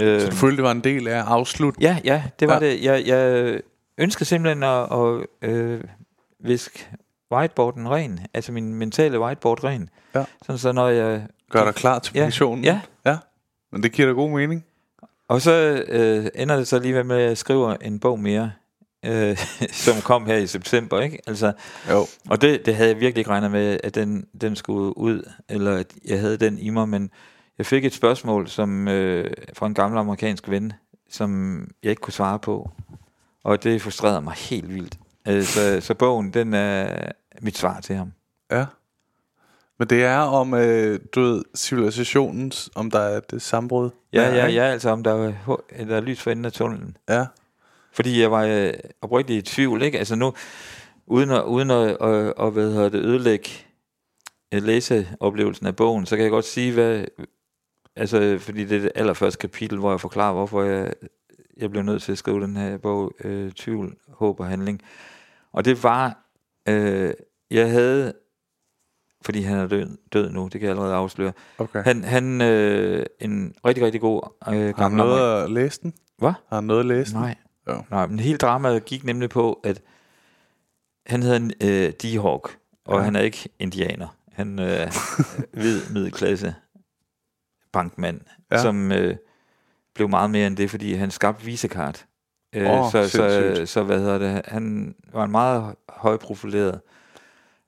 Øh, Så du følte, det var en del af at afslutte? Ja, ja, det var ja. det. Jeg, jeg ønsker simpelthen at, at øh, viske whiteboarden ren, altså min mentale whiteboard ren. Ja. Sådan så når jeg... Gør dig klar til Ja, pensionen? ja. ja. Men det giver da god mening. Og så øh, ender det så lige med, at jeg skriver en bog mere, øh, [laughs] som kom her i september, ikke? Altså, Jo. og det, det havde jeg virkelig ikke regnet med, at den, den skulle ud, eller at jeg havde den i mig, men jeg fik et spørgsmål som, øh, fra en gammel amerikansk ven, som jeg ikke kunne svare på, og det frustrerede mig helt vildt. Øh, så, så bogen, den er mit svar til ham. Ja. Men det er om, øh, du ved, civilisationens, om der er det sammenbrud. Ja, ja, ja, altså om der er, der er lys for enden af tunnelen. Ja. Fordi jeg var øh, oprigtigt i tvivl, ikke? Altså nu, uden at, uden at, at, at hvad hedder det, ødelægge øh, læseoplevelsen af bogen, så kan jeg godt sige, hvad... Altså, fordi det er det allerførste kapitel, hvor jeg forklarer, hvorfor jeg, jeg blev nødt til at skrive den her bog, øh, Tvivl, Håb og Handling. Og det var, øh, jeg havde, fordi han er død, død nu, det kan jeg allerede afsløre, Okay. han, han øh, en rigtig, rigtig god øh, Har han gammel noget at læse den? Hvad? Har han noget at læse den? Nej. Jo. Nej, men hele dramaet gik nemlig på, at han hedder øh, D-Hawk, og Ja. han er ikke indianer. Han er øh, [laughs] hvid middelklasse bankmand, Ja. som øh, blev meget mere end det, fordi han skabte visekart. Øh, Åh, så, så, sindssygt. så, hvad hedder det, han var en meget højprofileret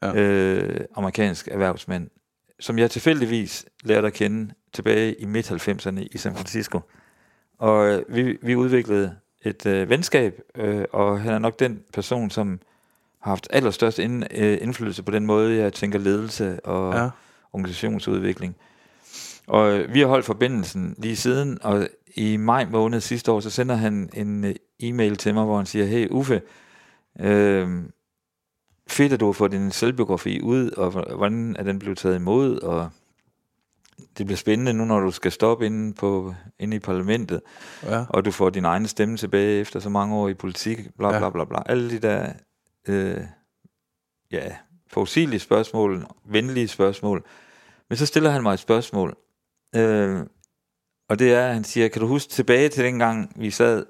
Ja. øh, amerikansk erhvervsmand, som jeg tilfældigvis lærte at kende tilbage i midt-90'erne i San Francisco. Og øh, vi, vi udviklede et øh, venskab, øh, og han er nok den person, som har haft allerstørst ind, øh, indflydelse på den måde, jeg tænker ledelse og Ja. ja. organisationsudvikling. Og øh, vi har holdt forbindelsen lige siden, og i maj måned sidste år, så sender han en øh, e-mail til mig, hvor han siger, hey Uffe, øh, fedt at du har fået din selvbiografi ud, og hvordan er den blevet taget imod, og det bliver spændende nu, når du skal stoppe inde, på, inde i parlamentet, Ja. og du får din egen stemme tilbage efter så mange år i politik, bla Ja. bla bla bla. Alle de der, øh, ja, forudsigelige spørgsmål, venlige spørgsmål. Men så stiller han mig et spørgsmål, øh, og det er, han siger, kan du huske tilbage til dengang, vi sad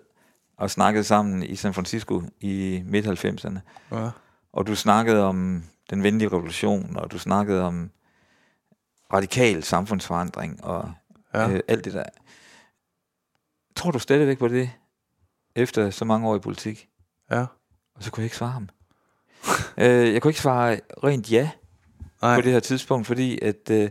og snakkede sammen i San Francisco i midt-90'erne, ja. og du snakkede om den venlige revolution, og du snakkede om radikal samfundsforandring, og Ja. øh, alt det der. Tror du stadigvæk på det, efter så mange år i politik? ja. Og så kunne jeg ikke svare ham. [laughs] øh, jeg kunne ikke svare rent ja Nej. på det her tidspunkt, fordi at øh,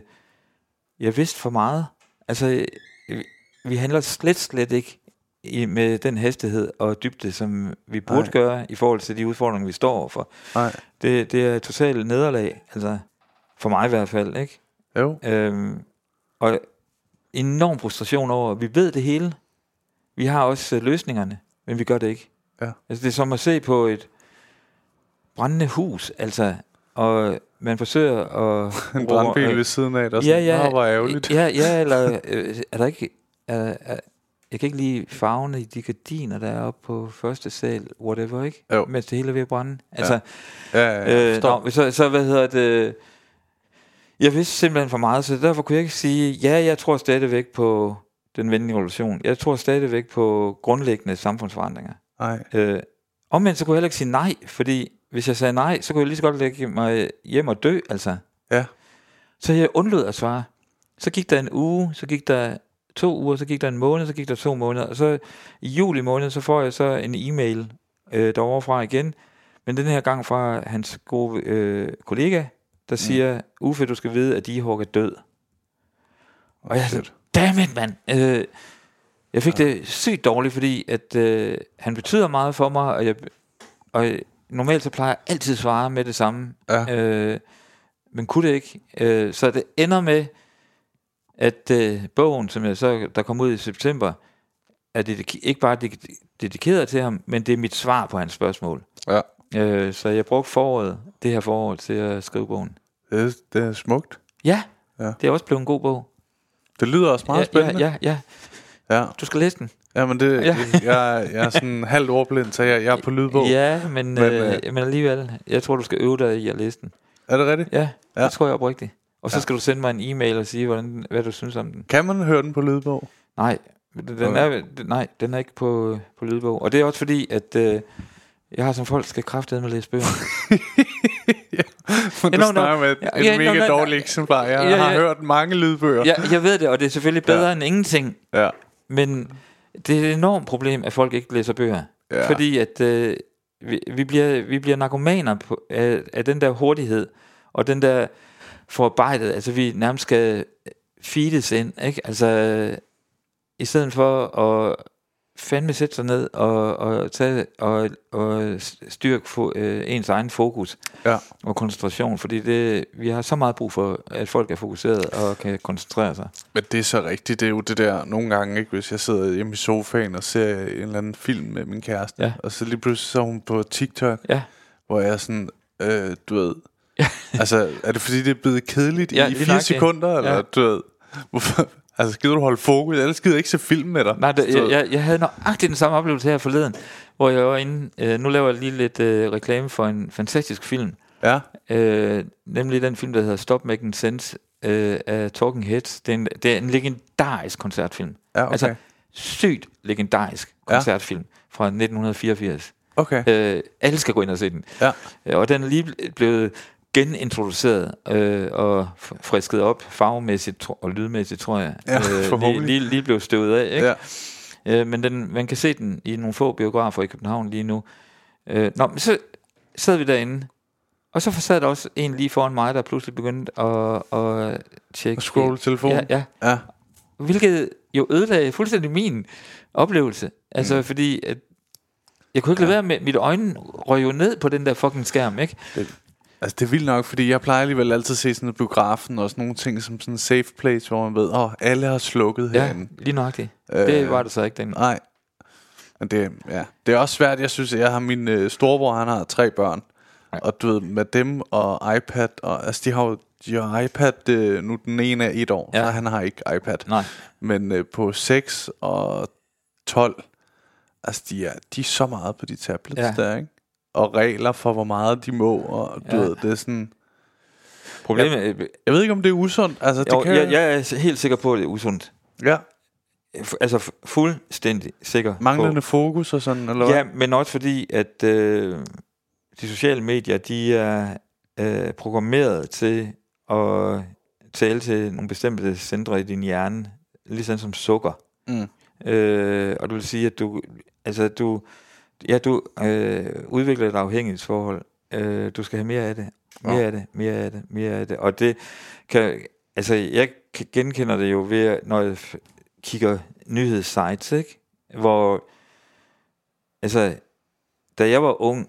jeg vidste for meget. Altså, øh, vi handler slet, slet ikke i, med den hastighed og dybde, som vi burde Nej. gøre i forhold til de udfordringer, vi står overfor. Nej. Det, det er et totalt nederlag, altså for mig i hvert fald, ikke? Jo. Øhm, og enorm frustration over, vi ved det hele. Vi har også øh, løsningerne, men vi gør det ikke. Ja. Altså, det er som at se på et brændende hus, altså, og man forsøger at... [laughs] En brandbil ved siden af, der er Ja, sådan, ja. "Åh, hvor ærgerligt. Ja, ja, eller øh, er der ikke... Er, er, jeg kan ikke lide farverne i de gardiner, der er oppe på første sal, whatever, ikke? Jo. Mens det hele er ved at brænde. Altså, Ja, ja, ja. Øh, Forstår. nå, så, så hvad hedder det? Jeg vidste simpelthen for meget, så derfor kunne jeg ikke sige, ja, jeg tror stadigvæk på den venlige revolution. Jeg tror stadigvæk på grundlæggende samfundsforandringer. Nej. Øh, omvendt så kunne jeg heller ikke sige nej, fordi hvis jeg sagde nej, så kunne jeg lige så godt lægge mig hjem og dø, altså. Ja. Så jeg undlod at svare. Så gik der en uge, så gik der to uger, så gik der en måned, så gik der to måneder, og så i juli måned, så får jeg så en e-mail øh, derovre fra igen, men den her gang fra hans gode øh, kollega, der siger, Uffe, du skal vide, at de er død. Og jeg sådan, dammit, mand. Øh, Jeg fik ja. det sygt dårligt, fordi at, øh, han betyder meget for mig, og, jeg, og normalt så plejer jeg altid at svare med det samme. Ja. Øh, men kunne det ikke. Øh, så det ender med, at øh, bogen, som jeg så, der kom ud i september, er dedik- ikke bare dedik- dedikeret til ham, men det er mit svar på hans spørgsmål. Ja. Øh, så jeg brugte foråret, det her forår til at skrive bogen. Det, er- det er smukt. Ja, Ja. det er også blevet en god bog. Det lyder også meget ja, spændende. Ja, ja, ja. ja. Du skal læse den. ja men det, Ja. jeg, jeg er sådan halvt ordblind, så jeg, jeg er på lydbog. Ja, men, Men, øh, øh, men alligevel, jeg tror, du skal øve dig i at læse den. Er det rigtigt? Ja, Ja. ja. det tror jeg oprigtigt. Og så Ja. skal du sende mig en e-mail og sige, hvordan, hvad du synes om den. Kan man høre den på lydbog? Nej, den Okay. er, den- nej, den er ikke på, på lydbog. Og det er også fordi, at øh, jeg har som folk skal kraftedeme med at læse bøger. [laughs] du Ja, nå, nå. snakker med Ja, en ja, mega nå, nå, dårlig eksemplar. Jeg Ja, har ja. hørt mange lydbøger. jeg, jeg ved det, og det er selvfølgelig bedre Ja. ja. end ingenting. Ja. Men det er et enormt problem, at folk ikke læser bøger. Ja. Fordi at øh, vi, vi, bliver, vi bliver narkomaner på, af, af den der hurtighed, og den der forarbejdet, altså vi nærmest skal feedes ind, ikke? Altså, i stedet for at fandme sætte sig ned og, og, tage, og, og styrke fo, øh, ens egen fokus Ja. og koncentration, fordi det, vi har så meget brug for, at folk er fokuseret og kan koncentrere sig. Men det er så rigtigt. Det er jo det der nogle gange, ikke, hvis jeg sidder hjemme i sofaen og ser en eller anden film med min kæreste, Ja. og så lige pludselig så hun på TikTok, Ja. hvor jeg er sådan, øh, du ved, altså er det fordi, det er blevet kedeligt Ja, i fire sekunder, eller Ja. du ved, hvorfor, altså gider du holde fokus, ellers gider jeg ikke se film med dig. Nej, det, jeg, jeg, jeg havde nøjagtigt den samme oplevelse her forleden, hvor jeg var inde, øh, nu laver jeg lige lidt øh, reklame for en fantastisk film, Ja, øh, nemlig den film, der hedder Stop Making Sense øh, af Talking Heads. Det er, en, det er en legendarisk koncertfilm. ja okay. Altså, sygt legendarisk Ja. koncertfilm fra 1984. okay. Øh, alle skal gå ind og se den. Ja. Øh, Og den er lige blevet genintroduceret øh, og frisket op farvemæssigt og lydmæssigt, tror jeg. Ja, lige, forhåbentlig. lige, lige blev støvet af, ikke? Ja. Øh, men den, man kan se den i nogle få biografer i København lige nu. Øh, nå, men så sad vi derinde, og så sad der også en lige foran mig, der pludselig begyndte at, at tjekke... Og scrolle telefonen. Ja, ja. Ja. Hvilket jo ødelagde fuldstændig min oplevelse. Altså, mm. fordi at jeg kunne ikke lade være med, mit øjne røg jo ned på den der fucking skærm, ikke? Altså det er vildt nok, fordi jeg plejer alligevel altid at se sådan en biografen og sådan nogle ting som sådan en safe place, hvor man ved, åh, oh, alle har slukket Ja, herinde. lige nøjagtigt. Øh, Det var det så ikke den. Nej. Men det, ja. det er også svært, jeg synes, at jeg har min øh, storebror, han har tre børn. Ja. Og du ved, med dem og iPad, og altså de har jo de har iPad, øh, nu den ene er et år, ja. Så han har ikke iPad. Nej. Men øh, på 6 og 12, altså de er, de er så meget på de tablets. Ja. der, ikke? Og regler for, hvor meget de må, og du ja. Ved, det er sådan... Problemet, øh, Jeg ved ikke, om det er usundt. Altså, det jo, kan, jeg, jeg er helt sikker på, at det er usundt. ja, Altså fu- fuldstændig sikker manglende på. fokus og sådan, eller? Ja, men også fordi, at øh, de sociale medier, de er øh, programmeret til at tale til nogle bestemte centre i din hjerne, ligesom som sukker. Mm. Øh, og det vil sige, at du, altså du, ja, du øh, udvikler et afhængighedsforhold. Øh, du skal have mere af det, mere Ja. af det, mere af det, mere af det. Og det kan, altså jeg genkender det jo ved, når jeg kigger nyhedssites, ikke? Hvor, altså, da jeg var ung,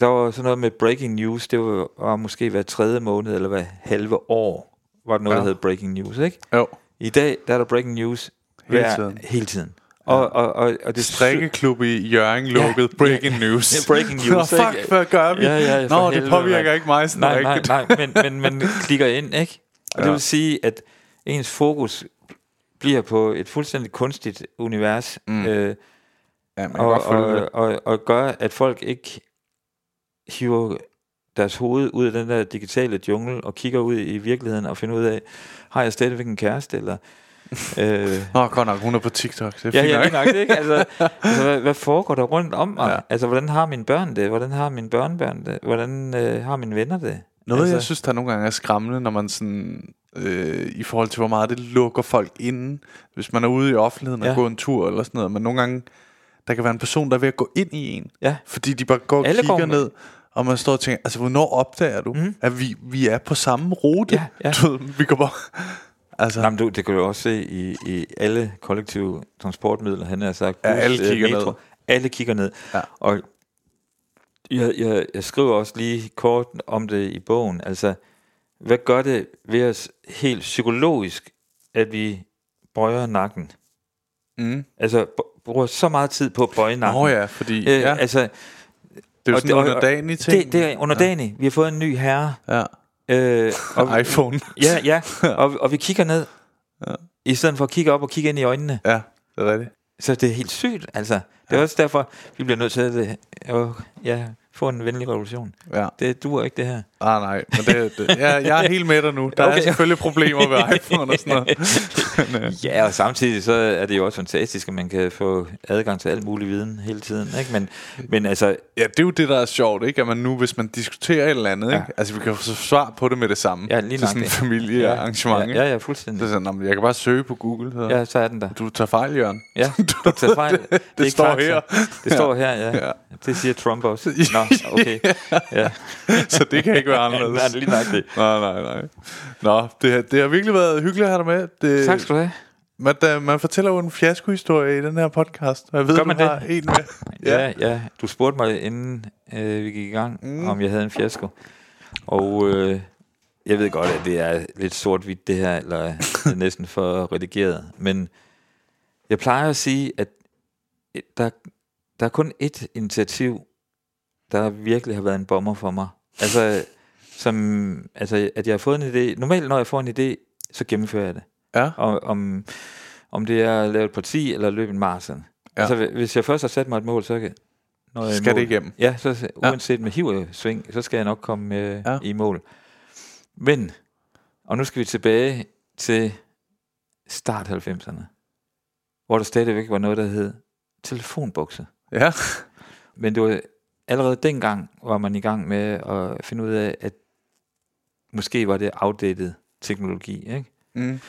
der var sådan noget med breaking news, det var, var måske hver tredje måned, eller hver halve år, var der noget, Ja. ja. der hed breaking news, ikke? Jo. I dag, der er der breaking news Hele hver, tiden. Hele tiden. Og, og, og, og det Strikkeklub i Jørgen lukket. Ja. Breaking news. Ja, breaking news, Nå, fuck, hvad gør vi? Ja, ja, Nå, det påvirker mand. ikke mig sådan nej, nej, nej, men, men man klikker ind, ikke? Og ja. det Ja. vil sige, at ens fokus bliver på et fuldstændig kunstigt univers, Mm. øh, Ja, man og, og, og, og gør, at folk ikke hiver deres hoved ud af den der digitale jungle og kigger ud i virkeligheden og finder ud af, har jeg stadigvæk en kæreste, eller... øh, Nå, godt nok, hun er på TikTok. Det er Ja, ja, nok. nok, ikke? Altså, [laughs] altså hvad, hvad foregår der rundt om mig? Ja. Altså, hvordan har mine børn det? Hvordan har mine børnebørn det? Hvordan øh, har mine venner det? Noget, altså, jeg synes, der nogle gange er skræmmende, når man sådan... Øh, I forhold til, hvor meget det lukker folk inden. Hvis man er ude i offentligheden og Ja. går en tur eller sådan noget. Men nogle gange, der kan være en person, der er ved at gå ind i en. Ja. Fordi de bare går og Alle kigger går med- ned. Og man står og tænker, altså hvornår opdager du, mm. At vi, vi er på samme rute? Ja, ja. Du vi går bare... Altså, Jamen, du, det kan du også se i, i alle kollektive transportmidler, han har sagt. Ja, bus, alle øh, kigger metro, ned. Alle kigger ned. Ja. Og jeg, jeg, jeg skriver også lige kort om det i bogen. Altså, hvad gør det ved os helt psykologisk, at vi bøjer nakken? mm. Altså, bruger så meget tid på at bøje nakken. Nå ja, fordi Øh, ja, Altså, det er jo sådan underdanig ting. det, det er underdanig. Vi har fået en ny herre. Ja. Øh, [laughs] og, iPhone. ja, ja. [laughs] Og, og vi kigger ned. Ja. I stedet for at kigge op og kigge ind i øjnene. Ja, det er rigtigt. Så det er helt sygt, altså. Det er også derfor, vi bliver nødt til at øh, ja, få en venlig revolution. Ja. Det duer ikke, det her. Ah, nej, men det, det, jeg, jeg er helt med dig nu. Der okay. Er selvfølgelig problemer ved iPhone og sådan noget. [laughs] Men, øh, Ja, og samtidig så er det jo også fantastisk, at man kan få adgang til al mulig viden hele tiden. Ikke? Men, men altså, ja, det er jo det, der er sjovt, ikke? At man nu, hvis man diskuterer et eller andet, Ja. ikke? Altså, vi kan få svar på det med det samme. Ja, lige til sådan en familiearrangement, ja, ja, ja, Det er fuldstændig. sådan, "Nå, men jeg kan bare søge på Google. Så. Ja, så er den der. Du tager fejl, Jørgen. Ja, [laughs] du tager fejl. Det, er ikke står fakta. her. Det står her, ja. Ja. Det siger Trump også. [laughs] Nå, okay. Ja, så det kan ikke være anderledes. Nej, det er lige nok det. Nej, nej, nej. Nå, det, har- det har virkelig været hyggeligt at have dig med. Det, Tak skal du have. Man, da, man fortæller jo en fiaskohistorie i den her podcast, og jeg ved, Gør du man har det? en med. [laughs] Ja, ja. Du spurgte mig, inden øh, vi gik i gang, mm. om jeg havde en fiasko. Og øh, jeg ved godt, at det er lidt sort-hvidt det her, eller [laughs] det er næsten for redigeret. Men jeg plejer at sige, at der, der er kun ét initiativ, der virkelig har været en bomber for mig. Altså, som, altså, at jeg har fået en idé. Normalt, når jeg får en idé, så gennemfører jeg det. Ja. Og, om, om det er at lave et parti eller løbe en maraton. Ja. Ja. Altså, hvis jeg først har sat mig et mål, så kan, når jeg Skal mål, det igennem? Ja, så uanset med hiv-sving, så skal jeg nok komme øh, Ja. ja. i mål. Men, og nu skal vi tilbage til start 90'erne, hvor der stadigvæk var noget, der hed telefonbokse. Ja. Men det var allerede dengang, var man i gang med at finde ud af, at måske var det outdated teknologi, ikke? Mm.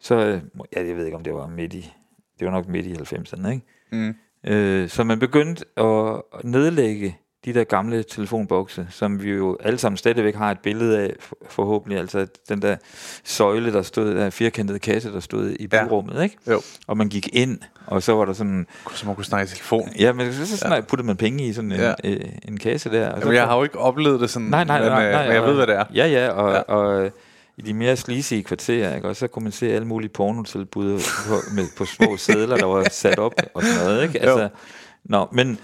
Så, ja, jeg ved ikke, om det var midt i, det var nok midt i 90'erne, ikke? Mm. Øh, så man begyndte at nedlægge de der gamle telefonbokse, som vi jo alle sammen stadigvæk har et billede af, for- forhåbentlig, altså den der søjle, der stod, der firkantede kasse, der stod i Ja. byrummet, ikke? Jo. Og man gik ind, og så var der sådan, Så man kunne snakke i telefon. ja, men så, så sådan, puttede man penge i sådan en, Ja. øh, en kasse der. Og så Jamen, jeg har jo ikke oplevet det sådan, Nej, nej, men, nej, øh, nej, men jeg og- ved, hvad det er. Ja, ja, og, Ja. ja. og øh, i de mere sleazy kvarterer, ikke? og så kunne man se alle mulige pornotilbud på, med, på små [laughs] sædler, der var sat op og sådan noget. Ikke? Altså, nå, men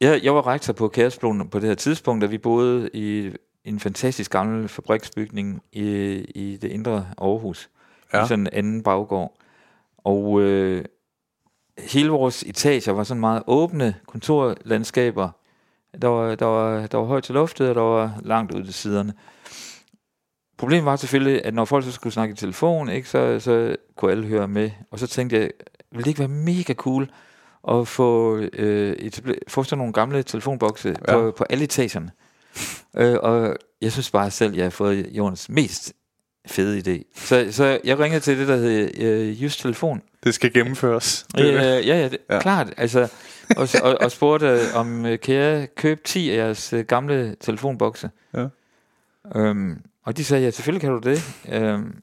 jeg, jeg var rektor på Kæresbloen på det her tidspunkt, da vi boede i en fantastisk gammel fabriksbygning i, i det indre Aarhus. Ja. I sådan en anden baggård. Og øh, hele vores etager var sådan meget åbne kontorlandskaber. Der var, der, var, der var højt til loftet, og der var langt ud til siderne. Problemet var selvfølgelig, at når folk så skulle snakke i telefon, ikke, så, så kunne alle høre med. Og så tænkte jeg, ville det ikke være mega cool at få, øh, etablere, få sådan nogle gamle telefonbokse Ja. på, på alle etagerne? [laughs] øh, og jeg synes bare selv, jeg har fået jordens mest fede idé. Så, så jeg ringede til det, der hed øh, Just Telefon. Det skal gennemføres. Øh, ja, ja, det, ja, klart. Altså, og, og, og spurgte, øh, om øh, kan jeg købe 10 af jeres øh, gamle telefonbokse? Ja. Øhm, og de sagde, ja, selvfølgelig kan du det. Øhm,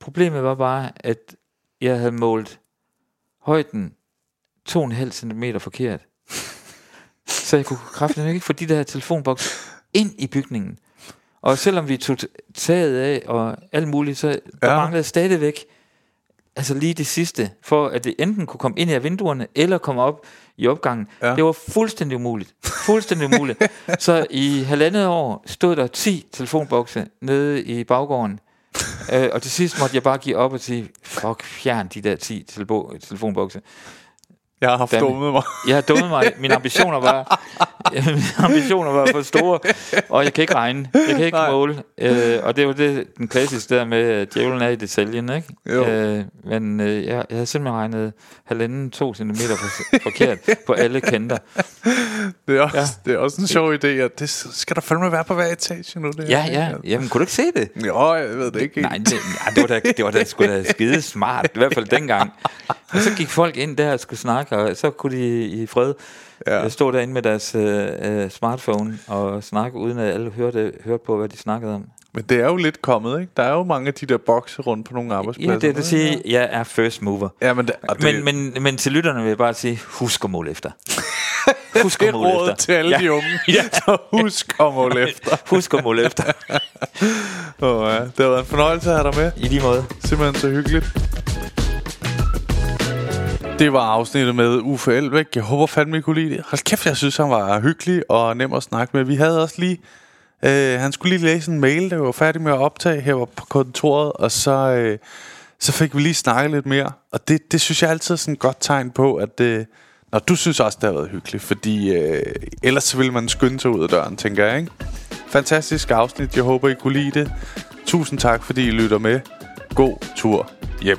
problemet var bare, at jeg havde målt højden 2,5 cm forkert. Så jeg kunne kraftigt ikke få de der telefonbokse ind i bygningen. Og selvom vi tog taget af og alt muligt, så der Ja. manglede stadigvæk altså lige det sidste, for at det enten kunne komme ind i vinduerne, eller komme op i opgangen. Ja. Ja. Det var fuldstændig umuligt. Fuldstændig umuligt. Så i halvandet år stod der 10 telefonbokse nede i baggården. øh, og til sidst måtte jeg bare give op og sige, fuck, fjern de der 10 telebo- telefonbokse. Jeg har haft Dammit. dummet mig. Jeg har dummet mig. Mine ambitioner var, [laughs] mine ambitioner var for store, og jeg kan ikke regne. Jeg kan ikke Nej. måle. Øh, og det er jo det, den klassiske der med, at djævlen er i detaljen, ikke? Jo. Øh, men øh, jeg, jeg havde simpelthen regnet halvanden, to centimeter for, forkert på alle kanter. Det er, også, ja. Det er også en sjov idé, at det skal der fandme være på hver etage nu. Det Ja, her, ja. Jamen, kunne du ikke se det? Jo, jeg ved det ikke. Nej, det, ja, det var da, det var da sgu da skide smart, i hvert fald [laughs] dengang. Og så gik folk ind der og skulle snakke, og så kunne de i fred Ja. ja. stå derinde med deres øh, øh, smartphone og snakke, uden at alle hørte, hørte på, hvad de snakkede om. Men det er jo lidt kommet, ikke? Der er jo mange af de der bokse rundt på nogle arbejdspladser. Ja, det er det at sige, jeg er first mover. Ja, men, det, det, Men, men, men til lytterne vil jeg bare sige, husk at måle efter. [laughs] Husk at måle efter. til alle de unge. [laughs] Så husk at måle [laughs] efter. Husk at måle efter. Oh, ja. Det har været en fornøjelse at have dig med. I lige måde. Simpelthen så hyggeligt. Det var afsnittet med Uffe Elbæk. Jeg håber fandme, I kunne lide det. Hold kæft, jeg synes, han var hyggelig og nem at snakke med. Vi havde også lige... Øh, han skulle lige læse en mail, der var færdig med at optage her på kontoret, og så, øh, så fik vi lige snakket lidt mere. Og det, det synes jeg altid er sådan et godt tegn på, at øh, når du synes også, det har været hyggeligt, fordi øh, ellers så ville man skynde sig ud af døren, tænker jeg, ikke? Fantastisk afsnit. Jeg håber, I kunne lide det. Tusind tak, fordi I lytter med. God tur hjem.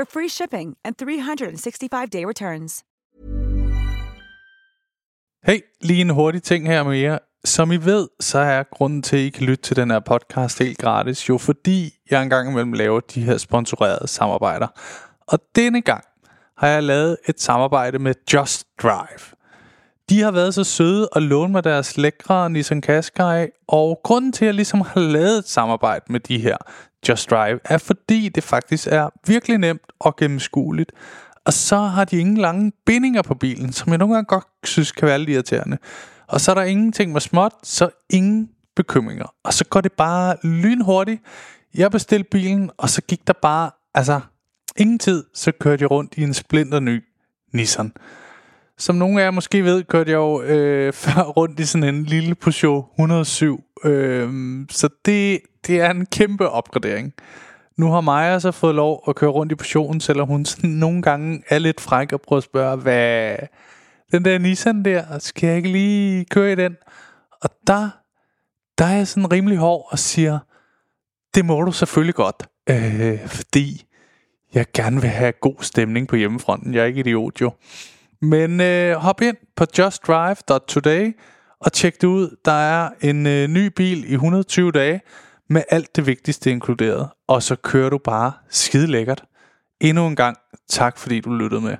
for free shipping and 365-day returns. Hey, lige en hurtig ting her med jer. Som I ved, så er grunden til, at I kan lytte til den her podcast helt gratis, jo fordi jeg engang imellem laver de her sponsorerede samarbejder. Og denne gang har jeg lavet et samarbejde med Just Drive. De har været så søde at låne mig deres lækre Nissan Qashqai, og grunden til, at jeg ligesom har lavet et samarbejde med de her Just Drive, er fordi det faktisk er virkelig nemt og gennemskueligt. Og så har de ingen lange bindinger på bilen, som jeg nogle gange godt synes kan være lidt irriterende. Og så er der ingenting med småt, så ingen bekymringer. Og så går det bare lynhurtigt. Jeg bestilte bilen, og så gik der bare, altså ingen tid, så kørte jeg rundt i en splinter ny Nissan. Som nogle af jer måske ved, kørte jeg jo øh, [laughs] før rundt i sådan en lille Peugeot 107. Øh, så det, det er en kæmpe opgradering. Nu har Maja så fået lov at køre rundt i Peugeoten, selvom hun sådan nogle gange er lidt fræk og prøver at spørge, hvad den der Nissan der, skal jeg ikke lige køre i den? Og der, der er jeg sådan rimelig hård og siger, det må du selvfølgelig godt, øh, fordi jeg gerne vil have god stemning på hjemmefronten. Jeg er ikke idiot jo. Men øh, hop ind på justdrive.today og tjek det ud. Der er en øh, ny bil i 120 dage med alt det vigtigste inkluderet. Og så kører du bare skide lækkert. Endnu en gang tak fordi du lyttede med.